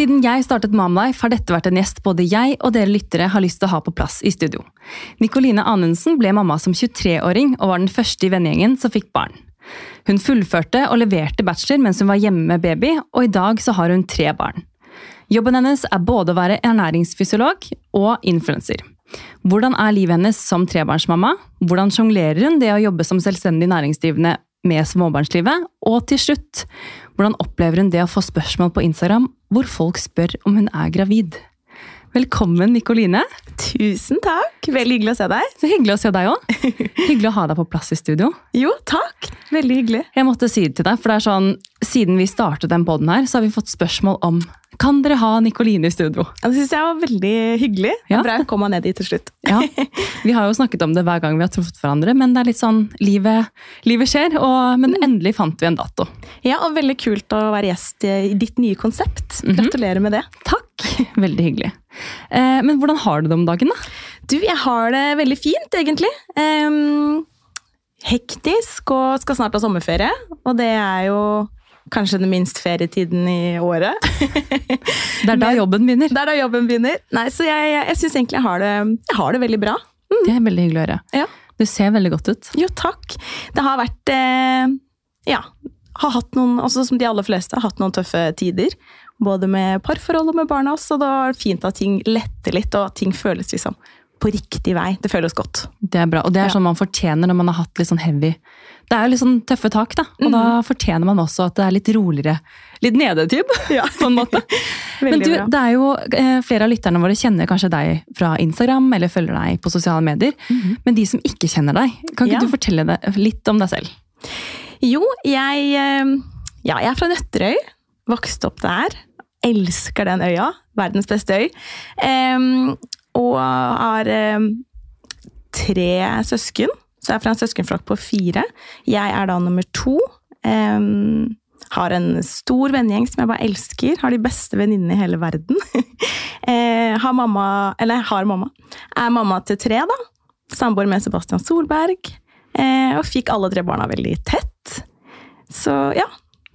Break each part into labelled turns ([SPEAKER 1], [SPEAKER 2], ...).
[SPEAKER 1] Siden jeg startet Mamlife, har dette vært en gjest både jeg og dere lyttere har lyst til å ha på plass i studio. Nikoline Anundsen ble mamma som 23-åring og var den første i vennegjengen som fikk barn. Hun fullførte og leverte bachelor mens hun var hjemme med baby, og i dag så har hun tre barn. Jobben hennes er både å være ernæringsfysiolog og influenser. Hvordan er livet hennes som trebarnsmamma? Hvordan sjonglerer hun det å jobbe som selvstendig næringsdrivende med småbarnslivet? Og til slutt, hvordan opplever hun det å få spørsmål på Instagram hvor folk spør om hun er gravid? Velkommen, Nikoline.
[SPEAKER 2] Tusen takk. Veldig hyggelig å se deg.
[SPEAKER 1] Så hyggelig å se deg òg. Hyggelig å ha deg på plass i studio.
[SPEAKER 2] Jo, takk. Veldig hyggelig.
[SPEAKER 1] Jeg måtte si det til deg, for det er sånn, siden vi startet den poden her, så har vi fått spørsmål om kan dere ha Nikoline i studio.
[SPEAKER 2] Det syns jeg var veldig hyggelig.
[SPEAKER 1] Ja.
[SPEAKER 2] Bra kom meg ned dit til slutt.
[SPEAKER 1] Ja, Vi har jo snakket om det hver gang vi har truffet hverandre, men det er litt sånn, livet, livet skjer. Og, men endelig fant vi en dato.
[SPEAKER 2] Ja, og Veldig kult å være gjest i ditt nye konsept.
[SPEAKER 1] Mhm.
[SPEAKER 2] Gratulerer med det.
[SPEAKER 1] Takk! Veldig hyggelig. Eh, men hvordan har du det om dagen, da?
[SPEAKER 2] Du, jeg har det veldig fint, egentlig. Eh, hektisk og skal snart ha sommerferie. Og det er jo kanskje den minst ferietiden i året.
[SPEAKER 1] Det er da jobben begynner.
[SPEAKER 2] Det er da jobben begynner. Nei, Så jeg, jeg, jeg syns egentlig jeg har, det, jeg har det veldig bra.
[SPEAKER 1] Det er veldig hyggelig å høre.
[SPEAKER 2] Ja.
[SPEAKER 1] Du ser veldig godt ut.
[SPEAKER 2] Jo, takk. Det har vært eh, Ja. Har hatt noen, også som de aller fleste, har hatt noen tøffe tider. Både med parforhold og med barna. Så det var fint at ting letter litt, og at ting føles liksom på riktig vei. Det føles godt.
[SPEAKER 1] Det er bra, og det er
[SPEAKER 2] Ja.
[SPEAKER 1] sånn man fortjener når man har hatt litt sånn heavy Det er jo litt sånn tøffe tak, da. Og da fortjener man også at det er litt roligere. Litt nedetid, på en måte. Men du, det er jo eh, flere av lytterne våre kjenner kanskje deg fra Instagram eller følger deg på sosiale medier. Men de som ikke kjenner deg, kan ikke
[SPEAKER 2] Ja.
[SPEAKER 1] du fortelle det, litt om deg selv?
[SPEAKER 2] Jo, jeg, eh, ja, jeg er fra Nøtterøy. Vokste opp der. Elsker den øya. Verdens beste øy. Um, og har um, tre søsken. Så jeg er fra en søskenflokk på fire. Jeg er da nummer to. Um, har en stor vennegjeng som jeg bare elsker. Har de beste venninnene i hele verden. eh, har mamma, eller har mamma. Er mamma til tre, da. Samboer med Sebastian Solberg. Eh, og fikk alle tre barna veldig tett. Så ja.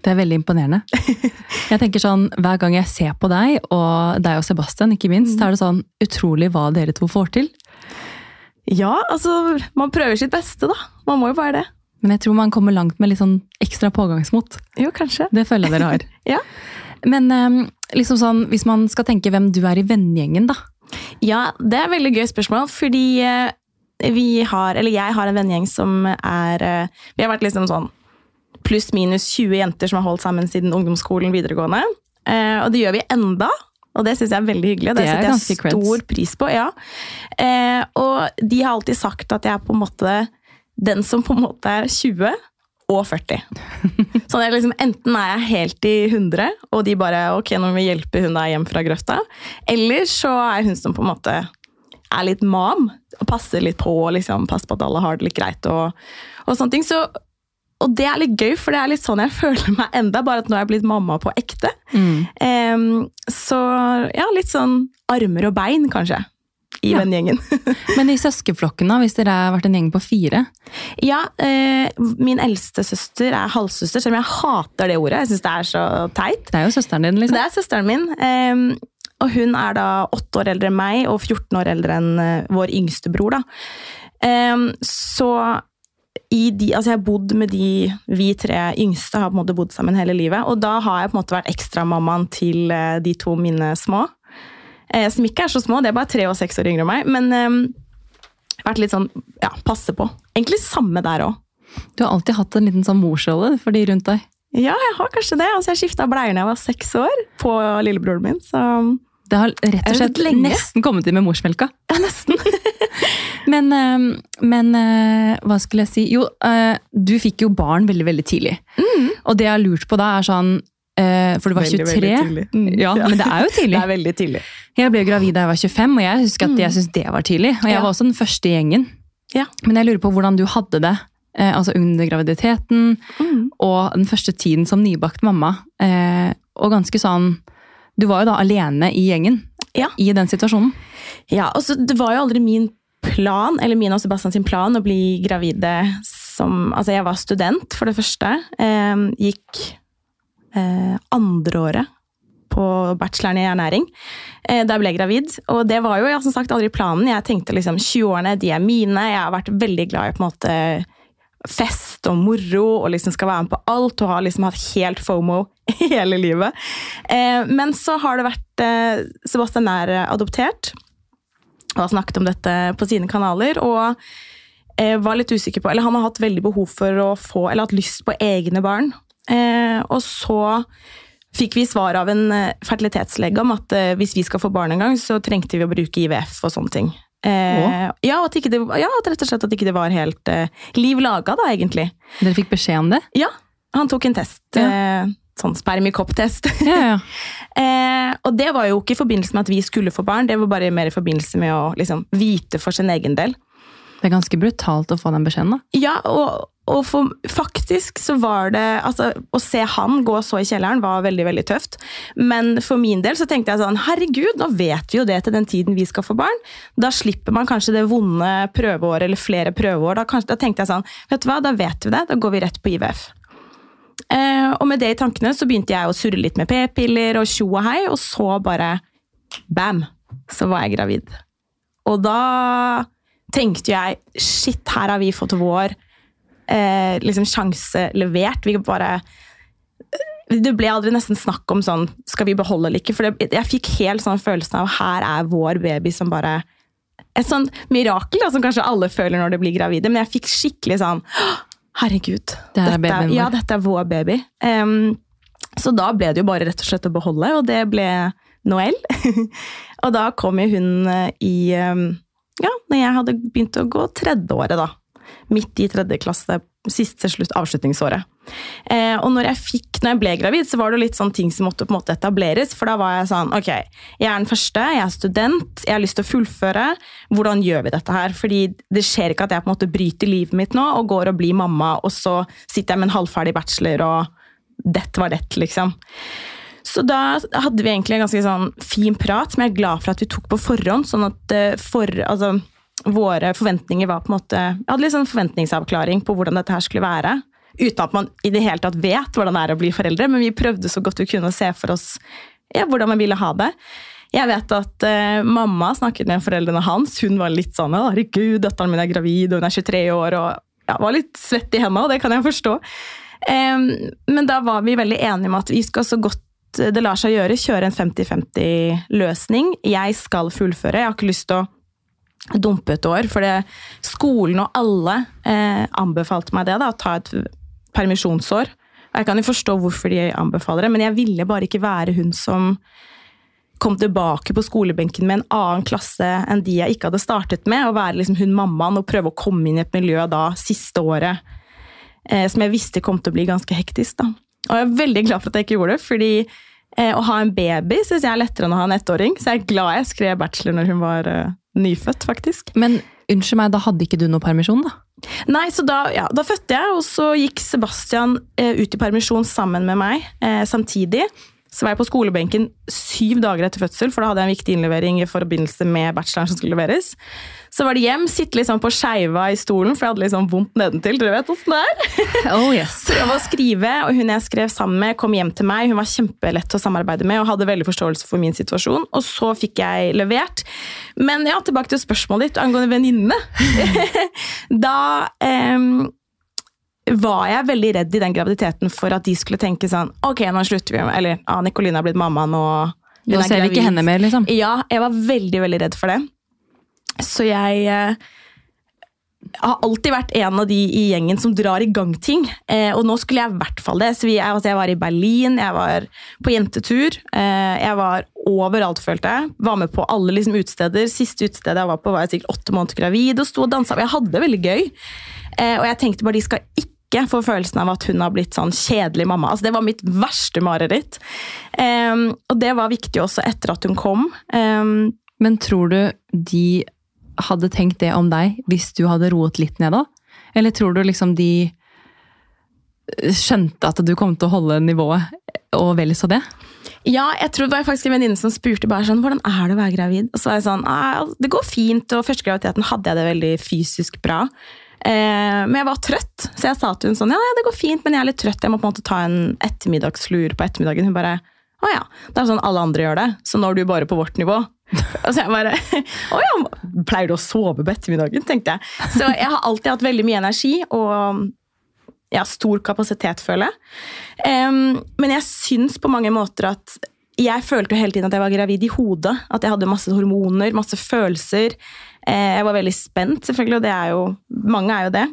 [SPEAKER 1] Det er veldig imponerende. Jeg tenker sånn, Hver gang jeg ser på deg, og deg og Sebastian, ikke minst, så er det sånn utrolig hva dere to får til.
[SPEAKER 2] Ja, altså Man prøver sitt beste, da. Man må jo bare det.
[SPEAKER 1] Men jeg tror man kommer langt med litt sånn ekstra pågangsmot.
[SPEAKER 2] Jo, kanskje.
[SPEAKER 1] Det føler jeg dere har.
[SPEAKER 2] Ja.
[SPEAKER 1] Men eh, liksom sånn, hvis man skal tenke hvem du er i vennegjengen, da.
[SPEAKER 2] Ja, det er et veldig gøy spørsmål, fordi eh, vi har, eller jeg har en vennegjeng som er eh, Vi har vært liksom sånn pluss minus 20 jenter som har holdt sammen siden ungdomsskolen videregående. Eh, og det gjør vi enda, og det syns jeg er veldig hyggelig. og Det,
[SPEAKER 1] Det er
[SPEAKER 2] setter jeg
[SPEAKER 1] stor creds.
[SPEAKER 2] pris på. ja. Eh, og de har alltid sagt at jeg er på en måte den som på en måte er 20 og 40. Så liksom, enten er jeg helt i 100, og de bare ok, nå må vi hjelpe hun der hjem fra grøfta. Eller så er hun som på en måte er litt mam, og passer litt på, og liksom, passer på at alle har det litt greit. Og, og sånne ting. Så, og det er litt gøy, for det er litt sånn jeg føler meg enda, bare at nå er jeg blitt mamma på ekte. Em, så ja, litt sånn armer og bein, kanskje, i
[SPEAKER 1] Ja.
[SPEAKER 2] vennegjengen.
[SPEAKER 1] Men i søskenflokken, da, hvis dere har vært en gjeng på fire
[SPEAKER 2] Ja, eh, min eldste søster er halvsøster, selv om jeg hater det ordet. Jeg syns det er så teit.
[SPEAKER 1] Det er jo søsteren din, liksom.
[SPEAKER 2] Det er søsteren min. Eh, og hun er da åtte år eldre enn meg og 14 år eldre enn eh, vår yngste bror. Da. Eh, så de, altså jeg har bodd med de vi tre yngste har på en måte bodd sammen hele livet. Og da har jeg på en måte vært ekstramammaen til eh, de to mine små. Eh, som ikke er så små, det er bare tre og seks år yngre enn meg. Men eh, vært litt sånn ja, passe på. Egentlig samme der òg.
[SPEAKER 1] Du har alltid hatt en liten sånn morsrolle for de rundt deg.
[SPEAKER 2] Ja, jeg har kanskje det. Altså, jeg skifta bleier da jeg var seks år på lillebroren min. Så
[SPEAKER 1] Det har rett og slett nesten kommet inn med morsmelka.
[SPEAKER 2] ja, nesten.
[SPEAKER 1] Men, eh, men eh, hva skulle jeg si? Jo, eh, du fikk jo barn veldig, veldig tidlig. Og det jeg har lurt på da, er sånn For du var
[SPEAKER 2] Mm. Veldig,
[SPEAKER 1] 23.
[SPEAKER 2] veldig. Mm,
[SPEAKER 1] Ja,
[SPEAKER 2] ja.
[SPEAKER 1] men det er jo tidlig.
[SPEAKER 2] Det er veldig tidlig.
[SPEAKER 1] Jeg ble gravid da jeg var 25, og jeg husker at jeg syntes det var tidlig. Og jeg
[SPEAKER 2] Ja.
[SPEAKER 1] var også den første i gjengen.
[SPEAKER 2] Ja.
[SPEAKER 1] Men jeg lurer på hvordan du hadde det eh, altså under graviditeten
[SPEAKER 2] Mm.
[SPEAKER 1] og den første tiden som nybakt mamma. Eh, og ganske sånn Du var jo da alene i gjengen
[SPEAKER 2] Ja.
[SPEAKER 1] i den situasjonen.
[SPEAKER 2] Ja, og så Det var jo aldri min plan, eller min og Sebastian sin plan, å bli gravide som Altså, jeg var student, for det første. Eh, gikk eh, andreåret på bacheloren i ernæring eh, da jeg ble gravid. Og det var jo ja, som sagt aldri planen. Jeg tenkte liksom 20-årene, de er mine. Jeg har vært veldig glad i på en måte fest og moro og liksom skal være med på alt og har liksom hatt helt fomo hele livet. Eh, men så har det vært eh, Sebastian er adoptert og har snakket om dette på sine kanaler. og eh, var litt usikker på, eller Han har hatt veldig behov for å få, eller hatt lyst på egne barn. Eh, og så fikk vi svar av en eh, fertilitetslege om at eh, hvis vi skal få barn en gang, så trengte vi å bruke IVF og sånne ting. Eh, ja, at det, ja, at rett og slett at ikke det var helt eh, liv laga, da, egentlig.
[SPEAKER 1] Dere fikk beskjed om det?
[SPEAKER 2] Ja, han tok en test. Ja. Eh, sånn spermikopptest.
[SPEAKER 1] Ja, ja.
[SPEAKER 2] eh, og det var jo ikke i forbindelse med at vi skulle få barn, det var bare mer i forbindelse med å liksom, vite for sin egen del.
[SPEAKER 1] Det er ganske brutalt å få den beskjeden, da.
[SPEAKER 2] Ja, og, og for, faktisk så var det altså, Å se han gå så i kjelleren var veldig veldig tøft. Men for min del så tenkte jeg sånn Herregud, nå vet vi jo det til den tiden vi skal få barn. Da slipper man kanskje det vonde prøveåret eller flere prøveår. Da, kanskje, da tenkte jeg sånn Vet du hva, da vet vi det. Da går vi rett på IVF. Eh, og med det i tankene så begynte jeg å surre litt med p-piller og tjo og hei, og så bare bam, så var jeg gravid. Og da tenkte jeg shit, her har vi fått vår eh, liksom sjanse levert. Vi bare det ble aldri nesten snakk om sånn Skal vi beholde eller ikke? For det, jeg fikk helt sånn følelsen av her er vår baby som bare Et sånt mirakel da, som kanskje alle føler når de blir gravide. Men jeg fikk skikkelig sånn Herregud.
[SPEAKER 1] Det er dette,
[SPEAKER 2] vår. Ja, dette er vår baby. Um, så da ble det jo bare rett og slett å beholde, og det ble Noëlle. og da kom jo hun eh, i um, Ja, når jeg hadde begynt å gå tredje året, da. Midt i tredje klasse, siste slutt, avslutningsåret. Eh, og når jeg, fikk, når jeg ble gravid, så var det litt sånn ting som måtte på en måte etableres. For da var jeg sånn Ok, jeg er den første, jeg er student, jeg har lyst til å fullføre. Hvordan gjør vi dette her? Fordi det skjer ikke at jeg på en måte bryter livet mitt nå og går og blir mamma, og så sitter jeg med en halvferdig bachelor, og dette var dette, liksom. Så da hadde vi egentlig en ganske sånn fin prat, som jeg er glad for at vi tok på forhånd. sånn at eh, for, altså, våre forventninger var på en måte Jeg hadde litt sånn forventningsavklaring på hvordan dette her skulle være. Uten at man i det hele tatt vet hvordan det er å bli foreldre, men vi prøvde så godt vi kunne å se for oss ja, hvordan man ville ha det. Jeg vet at uh, mamma snakket med foreldrene hans. Hun var litt sånn 'herregud, datteren min er gravid, og hun er 23 år', og ja, var litt svett i hendene, og det kan jeg forstå. Um, men da var vi veldig enige om at vi skal så godt det lar seg gjøre, kjøre en 50-50-løsning. Jeg skal fullføre. Jeg har ikke lyst til å dumpe et år. For skolen og alle eh, anbefalte meg det, da, å ta et permisjonsår. Jeg kan jo forstå hvorfor de anbefaler det, men jeg ville bare ikke være hun som kom tilbake på skolebenken med en annen klasse enn de jeg ikke hadde startet med, og være liksom hun mammaen og prøve å komme inn i et miljø da siste året eh, som jeg visste kom til å bli ganske hektisk. da. Og jeg er veldig glad for at jeg ikke gjorde det, fordi eh, å ha en baby syns jeg er lettere enn å ha en ettåring, så jeg er glad jeg skrev bachelor når hun var eh, nyfødt, faktisk.
[SPEAKER 1] Men unnskyld meg, da hadde ikke du noe permisjon, da?
[SPEAKER 2] Nei, så da, ja, da fødte jeg, og så gikk Sebastian eh, ut i permisjon sammen med meg eh, samtidig. Så var jeg på skolebenken syv dager etter fødsel, for da hadde jeg en viktig innlevering i forbindelse med bacheloren som skulle leveres. Så var det hjem, sitte liksom på skeiva i stolen, for jeg hadde liksom vondt nedentil. Dere vet åssen det er.
[SPEAKER 1] Oh, yes.
[SPEAKER 2] Så jeg var å skrive, og hun jeg skrev sammen med, kom hjem til meg. Hun var kjempelett å samarbeide med og hadde veldig forståelse for min situasjon. Og så fikk jeg levert. Men ja, tilbake til spørsmålet ditt angående venninne. da um, var jeg veldig redd i den graviditeten for at de skulle tenke sånn Ok, nå slutter vi. Eller ah, Nicoline har blitt mamma, nå
[SPEAKER 1] Nå ser vi ikke henne mer, liksom.
[SPEAKER 2] Ja, jeg var veldig, veldig redd for det. Så jeg eh, har alltid vært en av de i gjengen som drar i gang ting. Eh, og nå skulle jeg i hvert fall det. Så jeg, altså jeg var i Berlin, jeg var på jentetur. Eh, jeg var overalt, følte jeg. Var med på alle liksom, utesteder. Siste utestedet jeg var på, var jeg sikkert åtte måneder gravid og sto og dansa. Jeg hadde det veldig gøy. Eh, og jeg tenkte bare de skal ikke ikke få følelsen av at hun har blitt sånn kjedelig mamma. Altså, det var mitt verste mareritt. Um, og det var viktig også etter at hun kom. Um,
[SPEAKER 1] Men tror du de hadde tenkt det om deg hvis du hadde roet litt ned da? Eller tror du liksom de skjønte at du kom til å holde nivået, og vel så det?
[SPEAKER 2] Ja, jeg tror det var faktisk en venninne som spurte bare sånn, hvordan er det å være gravid. Og så var jeg sånn, det går fint, og første graviditeten hadde jeg det veldig fysisk bra. Eh, men jeg var trøtt, så jeg sa til hun sånn ja, det går fint, men jeg er litt trøtt. Jeg må på en måte ta en ettermiddagslur på ettermiddagen. Hun bare Å ja. Det er sånn alle andre gjør det, så nå er du bare på vårt nivå. Og så jeg bare Å ja, pleier du å sove på ettermiddagen, tenkte jeg. Så jeg har alltid hatt veldig mye energi og ja, stor kapasitet, føler jeg. Um, men jeg syns på mange måter at jeg følte jo hele tiden at jeg var gravid i hodet. At jeg hadde masse hormoner, masse følelser. Eh, jeg var veldig spent, selvfølgelig, og det er jo Mange er jo det.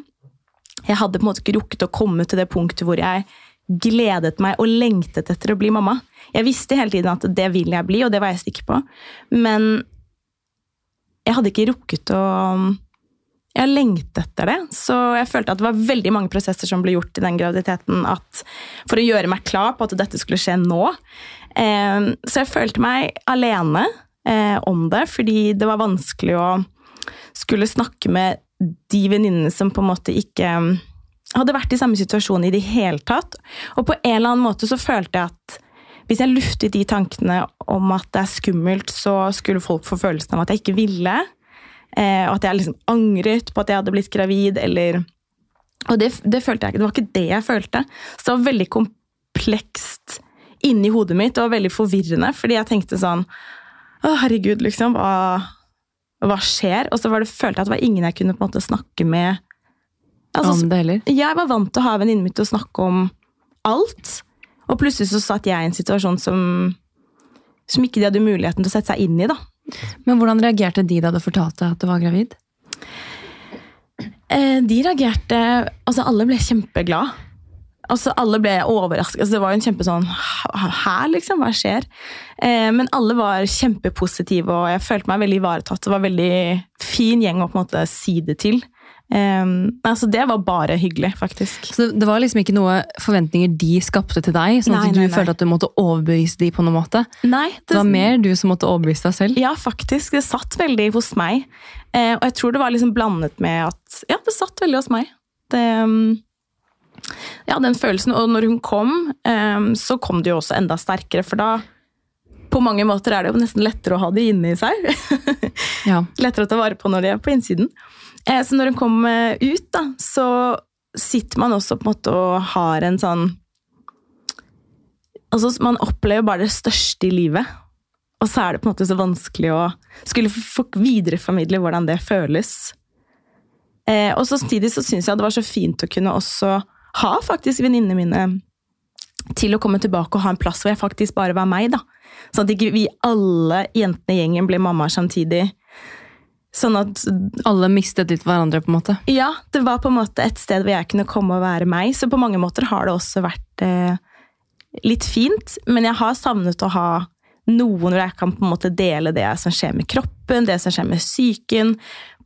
[SPEAKER 2] Jeg hadde på en måte ikke rukket å komme til det punktet hvor jeg gledet meg og lengtet etter å bli mamma. Jeg visste hele tiden at det vil jeg bli, og det var jeg sikker på. Men jeg hadde ikke rukket å Jeg lengtet etter det. Så jeg følte at det var veldig mange prosesser som ble gjort i den graviditeten at, for å gjøre meg klar på at dette skulle skje nå. Eh, så jeg følte meg alene eh, om det, fordi det var vanskelig å skulle snakke med de venninnene som på en måte ikke hadde vært i samme situasjon i det hele tatt. Og på en eller annen måte så følte jeg at hvis jeg luftet de tankene om at det er skummelt, så skulle folk få følelsen av at jeg ikke ville. Eh, og at jeg liksom angret på at jeg hadde blitt gravid, eller Og det, det følte jeg ikke. Det var ikke det jeg følte. Så det var veldig komplekst inni hodet mitt. Var veldig forvirrende, fordi jeg tenkte sånn Å, herregud, liksom. Hva, hva skjer? Og så var det, følte jeg at det var ingen jeg kunne på en måte snakke med. Altså,
[SPEAKER 1] om det heller.
[SPEAKER 2] jeg var vant til å ha venninnen min til å snakke om alt. Og plutselig så satt jeg i en situasjon som, som ikke de hadde muligheten til å sette seg inn i. da.
[SPEAKER 1] Men hvordan reagerte de da du fortalte at du var gravid?
[SPEAKER 2] Eh, de reagerte Altså, alle ble kjempeglad. Altså, alle ble overrasket. Altså, det var jo en kjempe sånn Her, liksom? Hva skjer? Eh, men alle var kjempepositive, og jeg følte meg veldig ivaretatt. Det var en veldig fin gjeng å på en måte si det til. Eh, altså, det var bare hyggelig, faktisk.
[SPEAKER 1] Så det var liksom ikke noe forventninger de skapte til deg? Sånn
[SPEAKER 2] Nei,
[SPEAKER 1] at du
[SPEAKER 2] nei, nei.
[SPEAKER 1] følte at du måtte overbevise de på noen måte?
[SPEAKER 2] Nei,
[SPEAKER 1] Det var mer du som måtte overbevise deg selv?
[SPEAKER 2] Ja, faktisk. Det satt veldig hos meg. Eh, og jeg tror det var liksom blandet med at Ja, det satt veldig hos meg. Det, mm, ja, den følelsen. Og når hun kom, så kom det jo også enda sterkere, for da på mange måter er det jo nesten lettere å ha det inni seg.
[SPEAKER 1] Ja.
[SPEAKER 2] lettere å ta vare på når de er på innsiden. Eh, så når hun kom eh, ut, da, så sitter man også på en måte og har en sånn Altså, man opplever bare det største i livet. Og så er det på en måte så vanskelig å skulle få videreformidle hvordan det føles. Eh, og samtidig så syns jeg det var så fint å kunne også ha faktisk venninnene mine til å komme tilbake og ha en plass hvor jeg faktisk bare var meg. da. Sånn at ikke vi alle jentene i gjengen ble mammaer samtidig. Sånn at
[SPEAKER 1] Alle mistet litt hverandre, på en måte?
[SPEAKER 2] ja, det var på en måte et sted hvor jeg kunne komme og være meg. Så på mange måter har det også vært eh, litt fint. Men jeg har savnet å ha noen hvor jeg kan på en måte dele det som skjer med kroppen, det som skjer med psyken,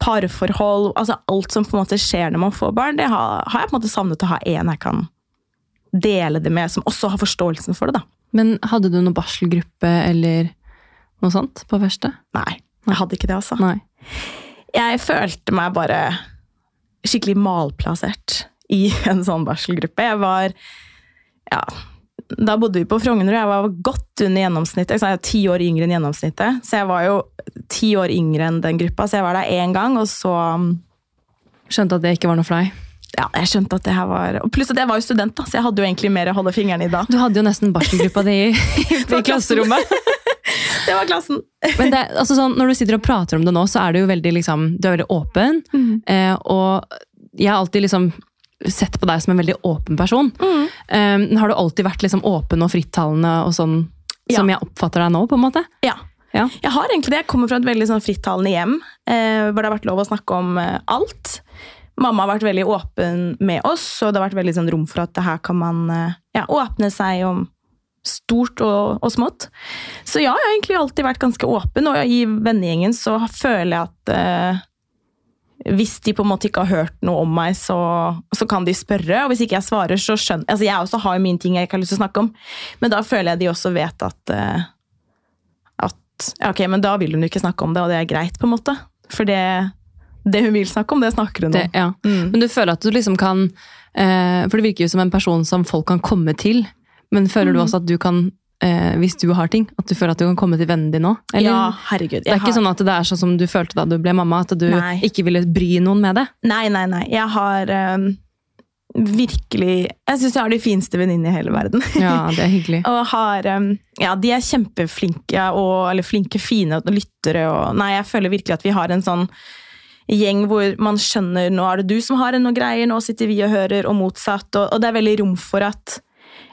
[SPEAKER 2] parforhold altså Alt som på en måte skjer når man får barn, det har, har jeg på en måte savnet å ha en jeg kan dele det med, som også har forståelsen for det. da.
[SPEAKER 1] Men hadde du noen barselgruppe eller noe sånt på første?
[SPEAKER 2] Nei, jeg hadde ikke det, altså.
[SPEAKER 1] Nei.
[SPEAKER 2] Jeg følte meg bare skikkelig malplassert i en sånn barselgruppe. Jeg var Ja, da bodde vi på Frogner, og jeg var godt under gjennomsnittet. Jeg er ti år yngre enn gjennomsnittet, så jeg var jo ti år yngre enn den gruppa. Så jeg var der én gang, og så
[SPEAKER 1] Skjønte at det ikke var noe for deg?
[SPEAKER 2] Ja, jeg skjønte at det her var og Pluss at jeg var jo student, da, så jeg hadde jo egentlig mer å holde fingrene i da.
[SPEAKER 1] Du hadde jo nesten barselgruppa di i, i klasserommet.
[SPEAKER 2] Det var klassen.
[SPEAKER 1] Men det, altså sånn, når du sitter og prater om det nå, så er du jo veldig, liksom, du er veldig åpen. Eh, og jeg har alltid liksom sett på deg som en veldig åpen person.
[SPEAKER 2] Mm.
[SPEAKER 1] Um, har du alltid vært liksom åpen og frittalende og sånn
[SPEAKER 2] Ja.
[SPEAKER 1] som jeg oppfatter deg nå, på en måte?
[SPEAKER 2] Ja.
[SPEAKER 1] Ja.
[SPEAKER 2] Jeg har egentlig det. Jeg kommer fra et veldig sånn frittalende hjem, uh, hvor det har vært lov å snakke om uh, alt. Mamma har vært veldig åpen med oss, og det har vært veldig sånn rom for at det her kan man uh, ja, åpne seg om stort og, og smått. Så ja, jeg har egentlig alltid vært ganske åpen, og i vennegjengen så føler jeg at hvis de på en måte ikke har hørt noe om meg, så, så kan de spørre. Og hvis ikke jeg svarer, så skjønner altså Jeg også har mine ting jeg ikke har lyst til å snakke om, men da føler jeg de også vet at eh, at ok, men da vil hun ikke snakke om det, og det er greit, på en måte. For det, det hun vil snakke om, det snakker hun
[SPEAKER 1] Det,
[SPEAKER 2] om.
[SPEAKER 1] ja.
[SPEAKER 2] Mm.
[SPEAKER 1] Men du føler at du liksom kan eh, For det virker jo som en person som folk kan komme til. Men føler
[SPEAKER 2] Mm.
[SPEAKER 1] du også at du kan, eh, hvis du har ting, at du føler at du kan komme til vennen din nå?
[SPEAKER 2] Ja, herregud.
[SPEAKER 1] Det er ikke sånn at det er sånn som du følte da du ble mamma, at du
[SPEAKER 2] Nei.
[SPEAKER 1] ikke ville bry noen med det?
[SPEAKER 2] Nei, nei, nei. Jeg har um, virkelig Jeg syns jeg har de fineste venninnene i hele verden.
[SPEAKER 1] Ja, det er hyggelig.
[SPEAKER 2] og har um, Ja, de er kjempeflinke, og, eller flinke, fine og lyttere og Nei, jeg føler virkelig at vi har en sånn gjeng hvor man skjønner nå er det du som har noe greier, nå sitter vi og hører, og motsatt. Og, og det er veldig rom for at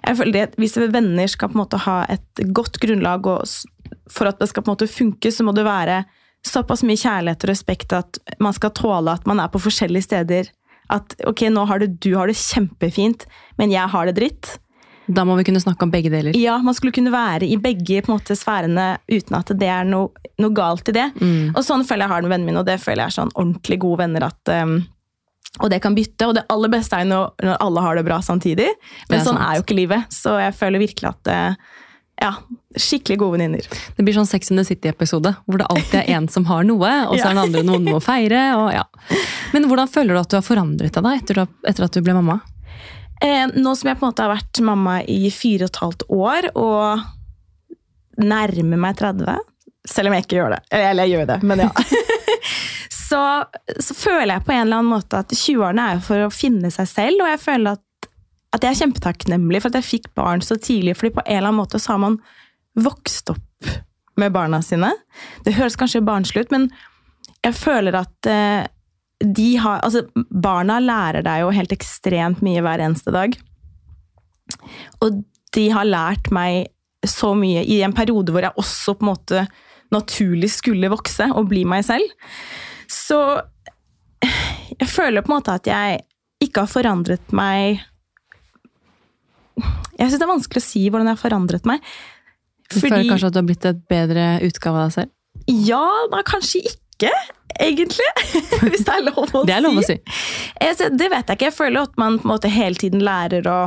[SPEAKER 2] jeg føler at Hvis venner skal på en måte ha et godt grunnlag, for at det skal på en måte funke, så må det være såpass mye kjærlighet og respekt at man skal tåle at man er på forskjellige steder. At ok, nå har det, du har det kjempefint, men jeg har det dritt.
[SPEAKER 1] Da må vi kunne snakke om begge deler.
[SPEAKER 2] Ja, man skulle kunne være i begge måte, sfærene uten at det er noe, noe galt i det.
[SPEAKER 1] Mm.
[SPEAKER 2] Og sånn føler jeg har det med vennene mine, og det føler jeg er sånn ordentlig gode venner at um, Og det kan bytte, og det aller beste er når, når alle har det bra samtidig. Men
[SPEAKER 1] er
[SPEAKER 2] sånn
[SPEAKER 1] sant.
[SPEAKER 2] er jo ikke livet. Så jeg føler virkelig at uh, ja, skikkelig gode venninner.
[SPEAKER 1] Det blir sånn Sex in the City-episode, hvor det alltid er en som har noe, og så er den andre noen må feire. Og ja. Men hvordan føler du at du har forandret deg da, etter, etter at du ble mamma?
[SPEAKER 2] Eh, nå som jeg på en måte har vært mamma i fire og et halvt år, og nærmer meg 30, selv om jeg ikke gjør det. Eller jeg gjør det, men ja. så, så føler jeg på en eller annen måte at 20-årene er for å finne seg selv, og jeg føler at, at jeg er kjempetakknemlig for at jeg fikk barn så tidlig, fordi på en eller annen måte så har man vokst opp med barna sine. Det høres kanskje barnslig ut, men jeg føler at eh, de har, altså barna lærer deg jo helt ekstremt mye hver eneste dag. Og de har lært meg så mye i en periode hvor jeg også på en måte naturlig skulle vokse og bli meg selv. Så jeg føler på en måte at jeg ikke har forandret meg Jeg syns det er vanskelig å si hvordan jeg har forandret meg.
[SPEAKER 1] Du føler kanskje at du har blitt et bedre utgave av deg selv?
[SPEAKER 2] Ja, da kanskje ikke, egentlig. Hvis det er lov å si.
[SPEAKER 1] Det er lov å si.
[SPEAKER 2] Jeg, det vet jeg ikke. Jeg føler at man på en måte hele tiden lærer å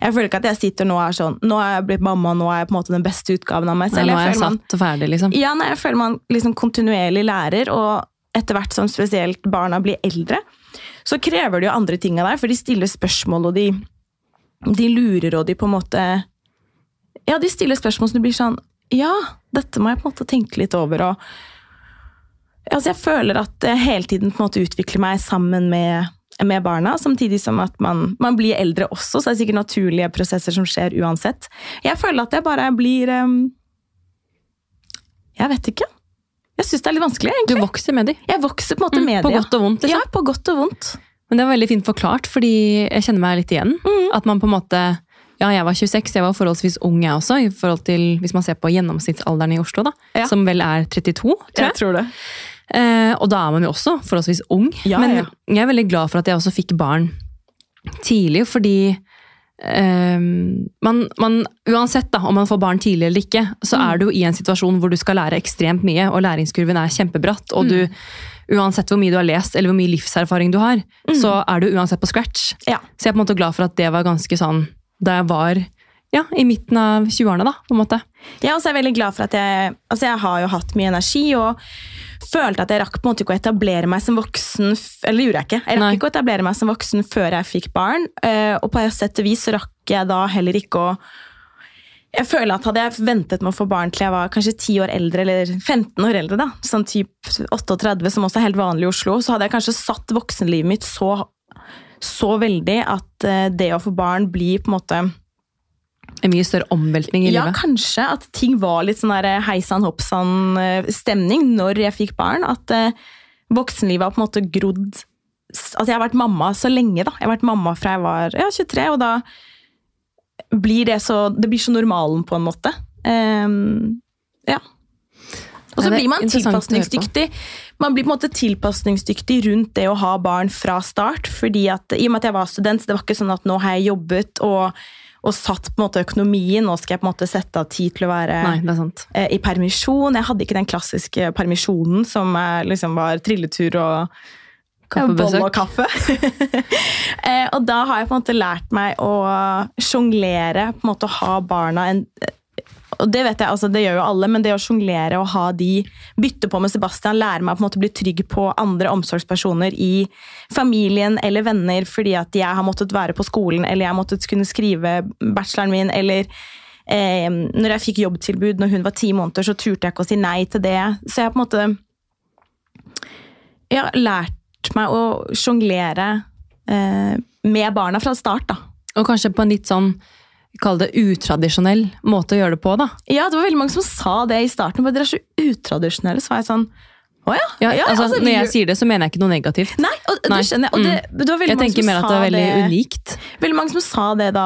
[SPEAKER 2] Jeg føler ikke at jeg sitter nå og er sånn Nå er jeg blitt mamma, nå er jeg på en måte den beste utgaven av meg
[SPEAKER 1] Nei,
[SPEAKER 2] selv.
[SPEAKER 1] nå er jeg
[SPEAKER 2] jeg
[SPEAKER 1] satt og ferdig, liksom.
[SPEAKER 2] ja, nei, jeg føler man liksom kontinuerlig lærer, og etter hvert som spesielt barna blir eldre, så krever det jo andre ting av deg, for de stiller spørsmål, og de, de lurer, og de på en måte Ja, de stiller spørsmål som du blir sånn Ja, dette må jeg på en måte tenke litt over, og Altså, jeg føler at hele tiden på en måte utvikler meg sammen med, med barna, samtidig som at man, man blir eldre også, så det er sikkert naturlige prosesser som skjer uansett. Jeg føler at jeg bare blir um, Jeg vet ikke. Jeg syns det er litt vanskelig, egentlig.
[SPEAKER 1] Du vokser med dem.
[SPEAKER 2] Jeg vokser på en måte
[SPEAKER 1] Mm,
[SPEAKER 2] med
[SPEAKER 1] på
[SPEAKER 2] det.
[SPEAKER 1] godt og vondt, liksom.
[SPEAKER 2] Ja, på godt og vondt.
[SPEAKER 1] Men det var veldig fint forklart, fordi jeg kjenner meg litt igjen.
[SPEAKER 2] Mm.
[SPEAKER 1] At man på en måte Ja, jeg var 26, jeg var forholdsvis ung jeg også, i forhold til hvis man ser på gjennomsnittsalderen i Oslo, da.
[SPEAKER 2] Ja.
[SPEAKER 1] Som vel er 32, tror jeg.
[SPEAKER 2] tror det.
[SPEAKER 1] Eh, og da er man jo også forholdsvis ung.
[SPEAKER 2] Ja,
[SPEAKER 1] Men
[SPEAKER 2] ja.
[SPEAKER 1] jeg er veldig glad for at jeg også fikk barn tidlig, fordi eh, man, man, uansett da, om man får barn tidlig eller ikke, så
[SPEAKER 2] Mm.
[SPEAKER 1] er du i en situasjon hvor du skal lære ekstremt mye, og læringskurven er kjempebratt. Og du,
[SPEAKER 2] Mm.
[SPEAKER 1] uansett hvor mye du har lest, eller hvor mye livserfaring du har, så er du uansett på scratch.
[SPEAKER 2] Ja.
[SPEAKER 1] Så jeg er på en måte glad for at det var ganske sånn da jeg var ja, i midten av 20-årene, da, på en måte.
[SPEAKER 2] Jeg er jeg veldig glad for at jeg Altså, jeg har jo hatt mye energi, og følte at jeg rakk på en måte ikke å etablere meg som voksen Eller gjorde jeg ikke. Jeg rakk
[SPEAKER 1] Nei.
[SPEAKER 2] ikke å etablere meg som voksen før jeg fikk barn. eh, Og på et sett og vis så rakk jeg da heller ikke å jeg føler at Hadde jeg ventet med å få barn til jeg var kanskje 10 år eldre, eller 15 år eldre, da, sånn typ 38, som også er helt vanlig i Oslo, så hadde jeg kanskje satt voksenlivet mitt så, så veldig at eh, det å få barn blir på en måte
[SPEAKER 1] En mye større omveltning i
[SPEAKER 2] ja,
[SPEAKER 1] livet.
[SPEAKER 2] kanskje at ting var litt sånn der heisan hoppsan-stemning når jeg fikk barn. At eh, voksenlivet har på en måte grodd At jeg har vært mamma så lenge. da. Jeg har vært mamma fra jeg var ja, 23, og da blir det så Det blir så normalen, på en måte. Um, ja. Og så blir man tilpasningsdyktig. Man blir på en måte tilpasningsdyktig rundt det å ha barn fra start. fordi at I og med at jeg var student, så det var ikke sånn at nå har jeg jobbet og, og satt på en måte økonomien. Nå skal jeg på en måte sette av tid til å være
[SPEAKER 1] Nei,
[SPEAKER 2] eh, i permisjon. Jeg hadde ikke den klassiske permisjonen som er, liksom var trilletur og bolle og kaffe. eh, og da har jeg på en måte lært meg å sjonglere, på en måte å ha barna en og det vet jeg, altså det gjør jo alle, men det å sjonglere og ha de bytte på med Sebastian, lære meg på en måte å bli trygg på andre omsorgspersoner i familien eller venner, fordi at jeg har måttet være på skolen, eller jeg har måttet kunne skrive bacheloren min, eller eh, når jeg fikk jobbtilbud når hun var ti måneder, så turte jeg ikke å si nei til det. Så jeg har på en måte jeg har lært meg å sjonglere eh, med barna fra start, da.
[SPEAKER 1] Og kanskje på en litt sånn Kall det utradisjonell måte å gjøre det på, da.
[SPEAKER 2] Ja, det var veldig mange som sa det i starten. Bare dere er så utradisjonelle. Så var jeg sånn Å ja.
[SPEAKER 1] Ja,
[SPEAKER 2] ja,
[SPEAKER 1] altså,
[SPEAKER 2] altså,
[SPEAKER 1] når jeg sier det, så mener jeg ikke noe negativt.
[SPEAKER 2] Nei, og
[SPEAKER 1] Nei.
[SPEAKER 2] det skjønner jeg. Og det, det var veldig
[SPEAKER 1] Jeg
[SPEAKER 2] mange
[SPEAKER 1] tenker
[SPEAKER 2] som
[SPEAKER 1] mer at det er veldig
[SPEAKER 2] det,
[SPEAKER 1] unikt.
[SPEAKER 2] Veldig mange som sa det da